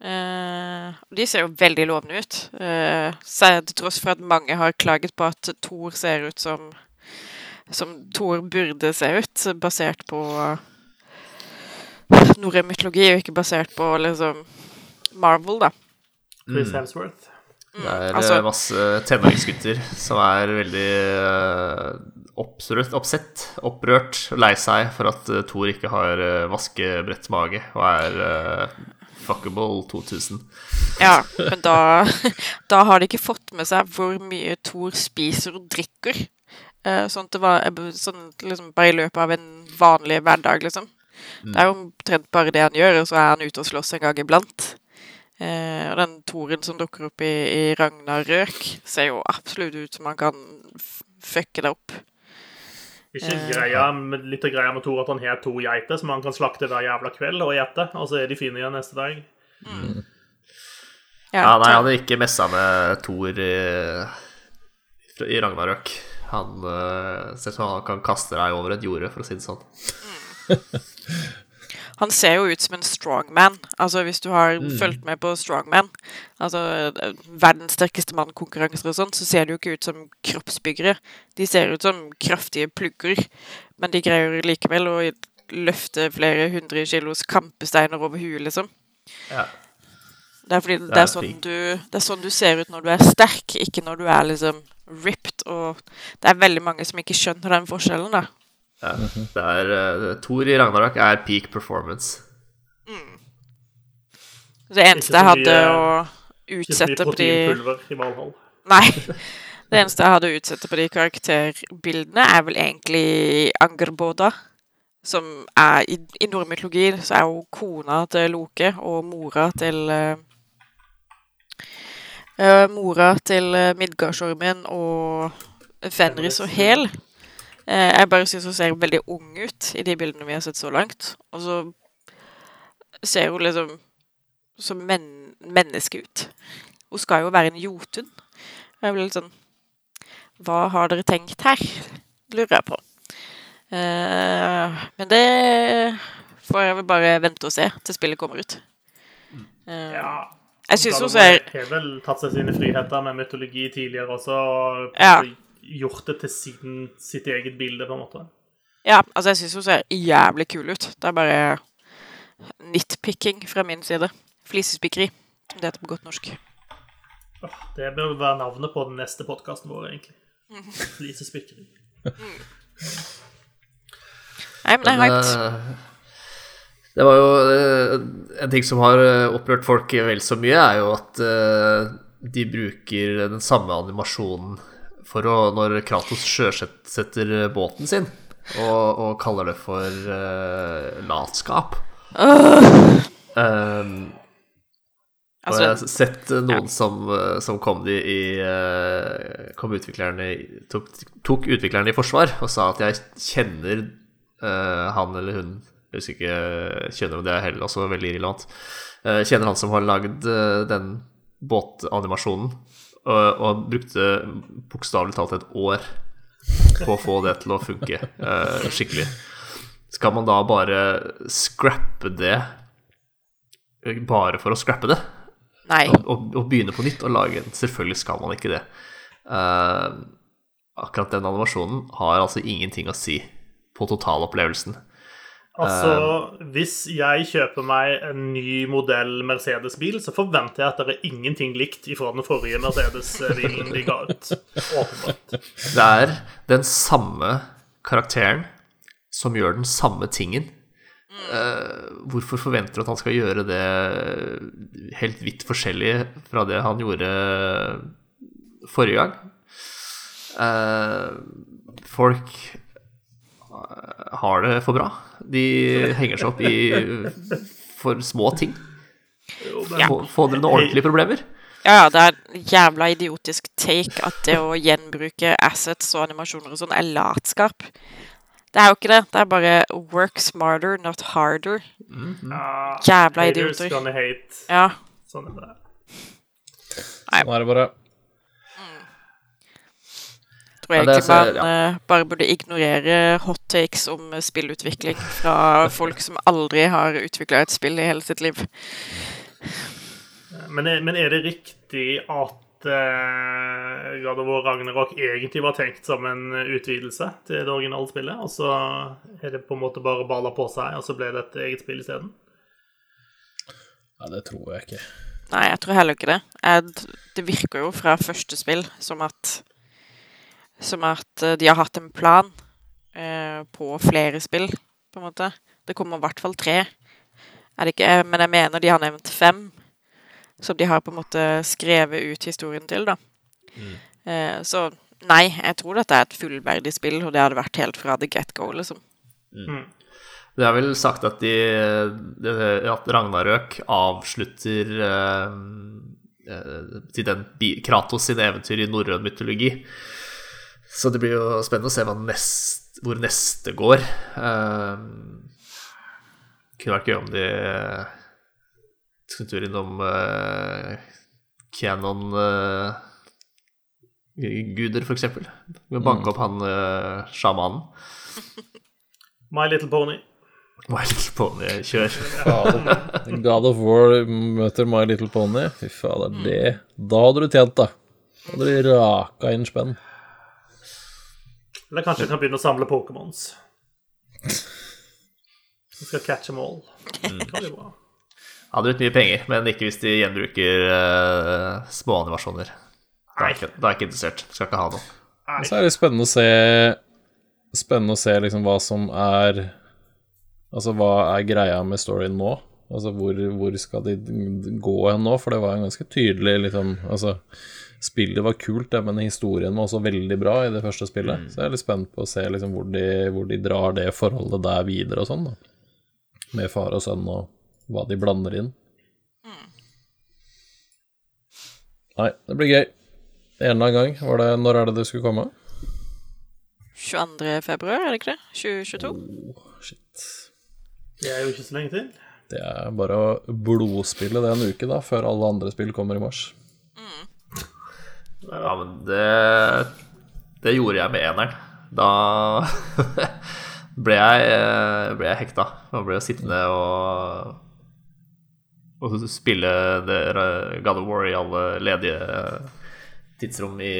Uh, og de ser jo veldig lovende ut. Uh, så til tross for at mange har klaget på at Thor ser ut som som Thor burde se ut, basert på norrøn mytologi, og ikke basert på liksom Marvel, da. Chris Hemsworth. Det er altså- masse tenåringsgutter som er veldig eh, oppsrørt, oppsett, opprørt og lei seg for at eh, Thor ikke har eh, vaskebrett mage og er uh, fuckable 2000. Ja, men da, da har de ikke fått med seg hvor mye Thor spiser og drikker. Uh, sånn at det var sånn liksom bare i løpet av en vanlig hverdag, liksom. Det er jo omtrent bare det han gjør, og så er han ute og slåss en gang iblant. Eh, og den toren som dukker opp i, i Ragnarøk, ser jo absolutt ut som han kan fucke det opp. Ikke Eh. greia, med- litt av greia med Thor at han har to geiter som han kan slakte hver jævla kveld og ete, og så er de fine igjen neste dag. Ja, nei, han er ikke messa med Thor i, i Ragnarøk. Han uh, ser ut som han kan kaste deg over et jorde, for å si det sånn. Han ser jo ut som en strongman. Altså, hvis du har fulgt med på strongman, altså eh, verdens sterkeste mann-konkurranser og sånn, så ser de jo ikke ut som kroppsbyggere. De ser ut som kraftige plugger, men de greier likevel å løfte flere hundre kilos kampesteiner over huet, liksom. Ja. Det er fordi det, er sånn du, det er sånn du ser ut når du er sterk, ikke når du er liksom ripped. Og det er veldig mange som ikke skjønner den forskjellen, da. Ja. Det er uh, Thor i Ragnarok er peak performance. Det eneste jeg hadde å utsette på de proteinpulver i Valhall. Nei. Det eneste jeg hadde å utsette på de karakterbildene, er vel egentlig Angerboda. Som er I, i nordmytologi så er hun kona til Loke og mora til eh, eh, Mora til uh, Midgardsormen og Fenris og Hel. Eh, jeg bare syns hun ser veldig ung ut i de bildene vi har sett så langt. Og så ser hun liksom som men menneske ut. Hun skal jo være en jotun. Jeg blir litt sånn Hva har dere tenkt her? Lurer jeg på. Eh, men det får jeg vel bare vente og se til spillet kommer ut. Eh, Ja. jeg syns hun ser har vel tatt seg sine friheter med mytologi tidligere også, og Ja. Gjort det til sin, sitt eget bilde, på en måte. Ja, altså, jeg syns hun ser jævlig kul ut. Det er bare nitpicking fra min side. Flisespikkeri, som det heter på godt norsk. Det bør være navnet på den neste podkasten vår, egentlig. Flisespikkeri. Nei, men det er hyped. eh, det var jo eh, En ting som har eh, opprørt folk vel så mye, er jo at de bruker den samme animasjonen for å Når Kratos sjøsetter båten sin, og, og kaller det for uh, latskap. Um, og jeg har Altså, sett noen noen som, eh, som kom, de i, eh, kom utviklerne tok, tok utviklerne i forsvar og sa at jeg kjenner uh, han eller hun Jeg husker ikke kjenner om det er heller også veldig irrelevant. Uh, kjenner han som har lagd uh, den båtanimasjonen, og, og brukte bokstavelig talt et år på å få det til å funke uh, skikkelig. Skal man da bare scrappe det eh, bare for å scrappe det? nei. og, og, og begynne på nytt og lage en. Selvfølgelig skal man ikke det. Uh, akkurat den animasjonen har altså ingenting å si på totalopplevelsen. Altså, Um, hvis jeg kjøper meg en ny modell Mercedes-bil, så forventer jeg at det er ingenting likt ifra den forrige Mercedes-bilen de ga ut. Åpenbart. Det er den samme karakteren som gjør den samme tingen. Uh, hvorfor forventer du at han skal gjøre det helt vidt forskjellig fra det han gjorde forrige gang? Uh, folk har det for bra. De henger seg opp i for små ting. Ja. Få, dere noen ordentlige problemer. Ja, ja, det er en jævla idiotisk take at det å gjenbruke assets og animasjoner og sånn er latskap. Det er jo ikke det. Det er bare work smarter, not harder. Ja, Jævla idioter. hate. Ja. Sånn er det. Sånn er det bare. Tror jeg ja, egentlig så- man ja. bare burde ignorere hot takes om eh, spillutvikling fra folk som aldri har utvikla et spill i hele sitt liv. Men er, men er det riktig at uh, God of War Ragnarok egentlig var tenkt som en utvidelse til det originale spillet, og så er det på en måte bare balla på seg, og så ble det et eget spill isteden? Ja, det tror jeg ikke. Nei, jeg tror heller ikke det. Det virker jo fra første spill som at Som at eh, de har hatt en plan eh, på flere spill, på en måte. Det kommer i hvert fall tre. Er det ikke, eh, men jeg mener de har nevnt fem, som de har på en måte skrevet ut historien til, da. Eh, så Nei, jeg tror dette er et fullverdig spill, og det hadde vært helt fra the get go, liksom. Det er vel sagt at, de, at Ragnarøk avslutter eh, eh, til den Kratos sin eventyr i norrøn mytologi. Så det blir jo spennende å se hva nest, hvor neste går. Um, kunne vært gøy om de tok en tur innom uh, Canon uh, guder, for eksempel. Med banke opp han uh, sjamanen. My Little Pony. My Little Pony, kjør. God of War møter My Little Pony. Fy fader, det Da hadde du tjent, da. Da hadde du raka inn spenn. Eller kanskje jeg kan begynne å samle Pokémons. Jeg skal catch them all. Det kan bli bra. Hadde brukt mye penger, men ikke hvis de gjenbruker uh, småanimasjoner. Da er ikke, da er jeg ikke interessert. Skal ikke ha noe. Så er det spennende å se Spennende å se liksom hva som er Altså hva er greia med storyen nå? Altså hvor, hvor skal de gå hen nå? For det var en ganske tydelig liksom Altså Spillet var kult, det, men historien var også veldig bra i det første spillet. Så jeg er litt spent på å se liksom hvor, de, hvor de drar det forholdet der videre og sånn, da. Med far og sønn og hva de blander inn. Nei, det blir gøy. En eller annen gang. Var det, når er det det skulle komme? 22. februar, er det ikke det? 2022? Oh, shit. Det er jo ikke så lenge til. Det er bare å blodspille det en uke, da, før alle andre spill kommer i mars. Ja, men det Det gjorde jeg med eneren. Da ble jeg, eh, ble jeg hekta. Da ble jeg sittende og og spille God of War i alle ledige tidsrom i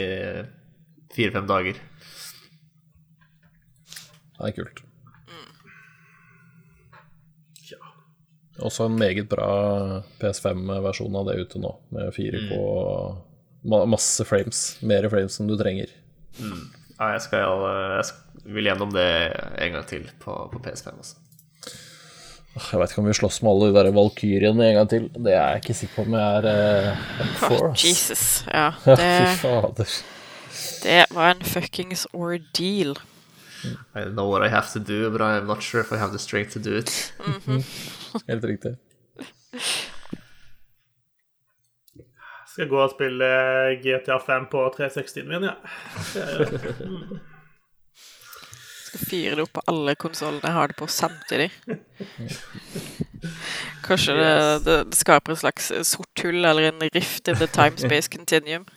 fire-fem dager. Det er kult. Også en meget bra PS5-versjon av det ute nå, med 4K og ma- masse frames. Mer frames enn du trenger. Ja, jeg, skal, jeg skal, vil gjennom det en gang til på, på PS5. Også. Jeg vet ikke om vi slåss med alle de der valkyrjene en gang til. Det er jeg ikke sikker på om jeg er uh, for. Oh, Jesus. Ja, Ja, det, fy fader. det var en fuckings ordeal. I know what I have to do, but I'm not sure if I have the strength to do it. Helt riktig. Skal gå og spille GTA 5 på 360-en min, ja. Skal fyre det opp på alle konsollene jeg har det på samtidig. Kanskje det, det, det skaper et slags sort hull eller en rift in the time-space continuum.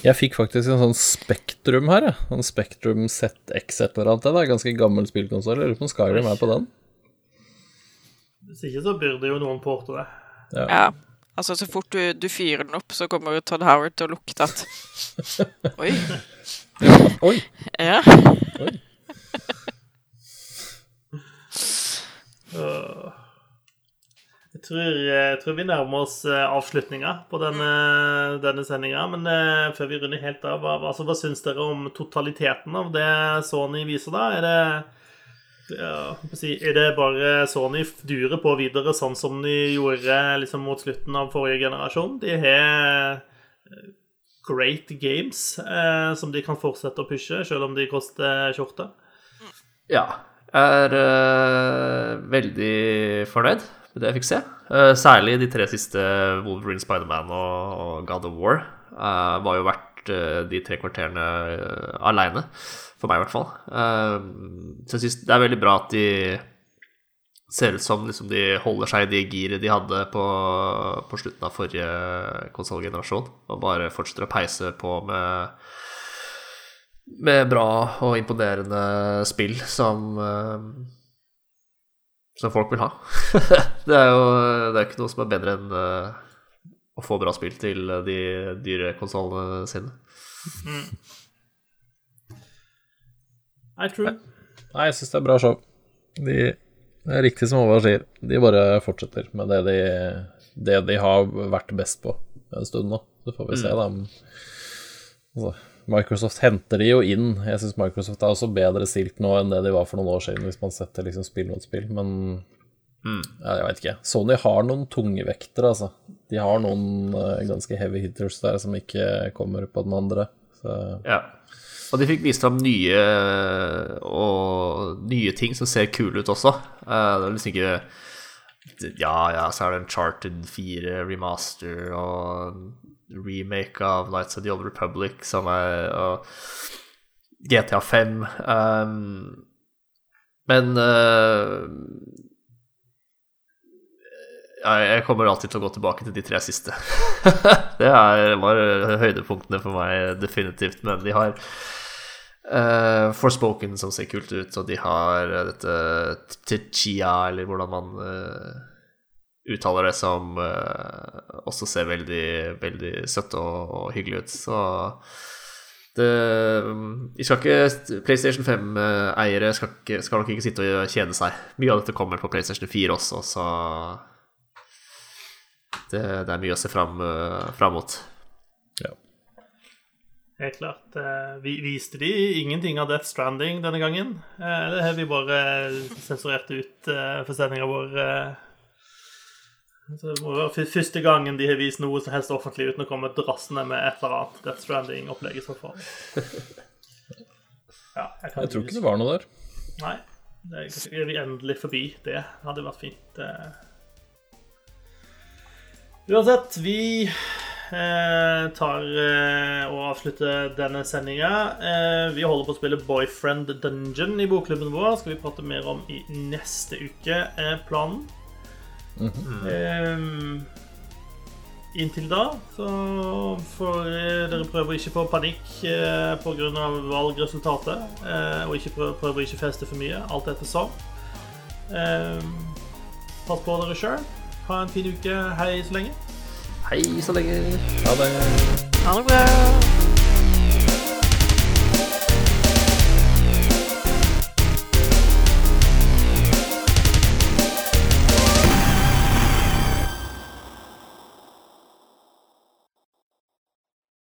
Jeg fikk faktisk en sånn Spektrum her, jeg. En Spektrum ZX et eller annet. Det er ganske gammel spillkonsoll. Lurer på om Skyrim er på den. Hvis ikke så burde jo noen porte det. Ja. Ja. Altså, så fort du, du fyrer den opp, så kommer Todd Howard til å lukte at Oi. Oi! Ja. Oi. Jeg tror, jeg tror vi nærmer oss eh, avslutninga på denne, denne sendinga. Men eh, før vi runder helt av, hva, altså, hva syns dere om totaliteten av det Sony viser da? Er det ja, Er det bare Sony durer på videre sånn som de gjorde liksom, mot slutten av forrige generasjon? De har eh, great games eh, som de kan fortsette å pushe, selv om de koster skjorte. Ja. Jeg er eh, veldig fornøyd med det jeg fikk se. Eh, særlig de tre siste Wolverine, Spiderman og, og God of War var jo verdt eh, de tre kvarterene uh, aleine. For meg, i hvert fall. Eh, så jeg syns det er veldig bra at de ser ut som liksom, de holder seg i de giret de hadde på, på slutten av forrige konsollgenerasjon, og bare fortsetter å peise på med med bra og imponerende spill som eh, som folk vil ha. det er jo det er ikke noe som er bedre enn eh, å få bra spill til de dyre konsollene sine. I true. Nei, jeg syns det er bra show. De, det er riktig som Håvard sier. De bare fortsetter med det de, det de har vært best på en stund nå. Så får vi se, da. Altså, Microsoft henter de jo inn. Jeg syns Microsoft er også bedre stilt nå enn det de var for noen år siden, hvis man setter liksom spill mot spill, men ja, jeg veit ikke. Sony har noen tungvektere, altså. De har noen uh, ganske heavy hitters der som ikke kommer på den andre. Så, Ja. Og de fikk vist fram nye og nye ting som ser kule ut også. Uh, Det er liksom ikke Ja, ja, så er det en Charted 4 remaster og remake av Nights of the Old Republic som er og GTA 5. Um, men eh, jeg kommer alltid til å gå tilbake til de tre siste. det er, var høydepunktene for meg, definitivt. Men de har uh, Forspoken, som ser kult ut, og de har eh, dette Tichia, eller hvordan man uh, uttaler det, som uh, også ser veldig, veldig søtt og, og hyggelig ut. Så det, vi skal ikke, PlayStation 5-eiere skal, skal nok ikke sitte og kjede seg. Mye av dette kommer på PlayStation 4 også, så det, det er mye å se fram, eh, fram mot. ja. Helt klart. Eh, Vi viste de ingenting av Death Stranding denne gangen? Det Eller har vi bare sensurert ut eh, for sendinga vår? eh? Så Det må være første gangen de har vist noe som helst offentlig uten å komme drassende med et eller annet Death Stranding-opplegg i så fall. Ja, jeg, kan Jeg tror ikke det var noe der. Nei. Det er, er vi endelig forbi det. Det hadde vært fint. Eh. Uansett, vi eh, tar eh, og avslutter denne sendinga. Eh, vi holder på å spille Boyfriend Dungeon i bokklubben vår. Skal vi prate mer om i neste uke, er planen. eh, inntil da så får eh, dere prøve å ikke få panikk eh, pga. valgresultatet. Eh, og ikke prøve, prøve å ikke feste for mye, alt etter. Eh, pass på dere sjøl. Ha en fin uke. Hei så lenge. Hei så lenge. Ha det. Ha det bra.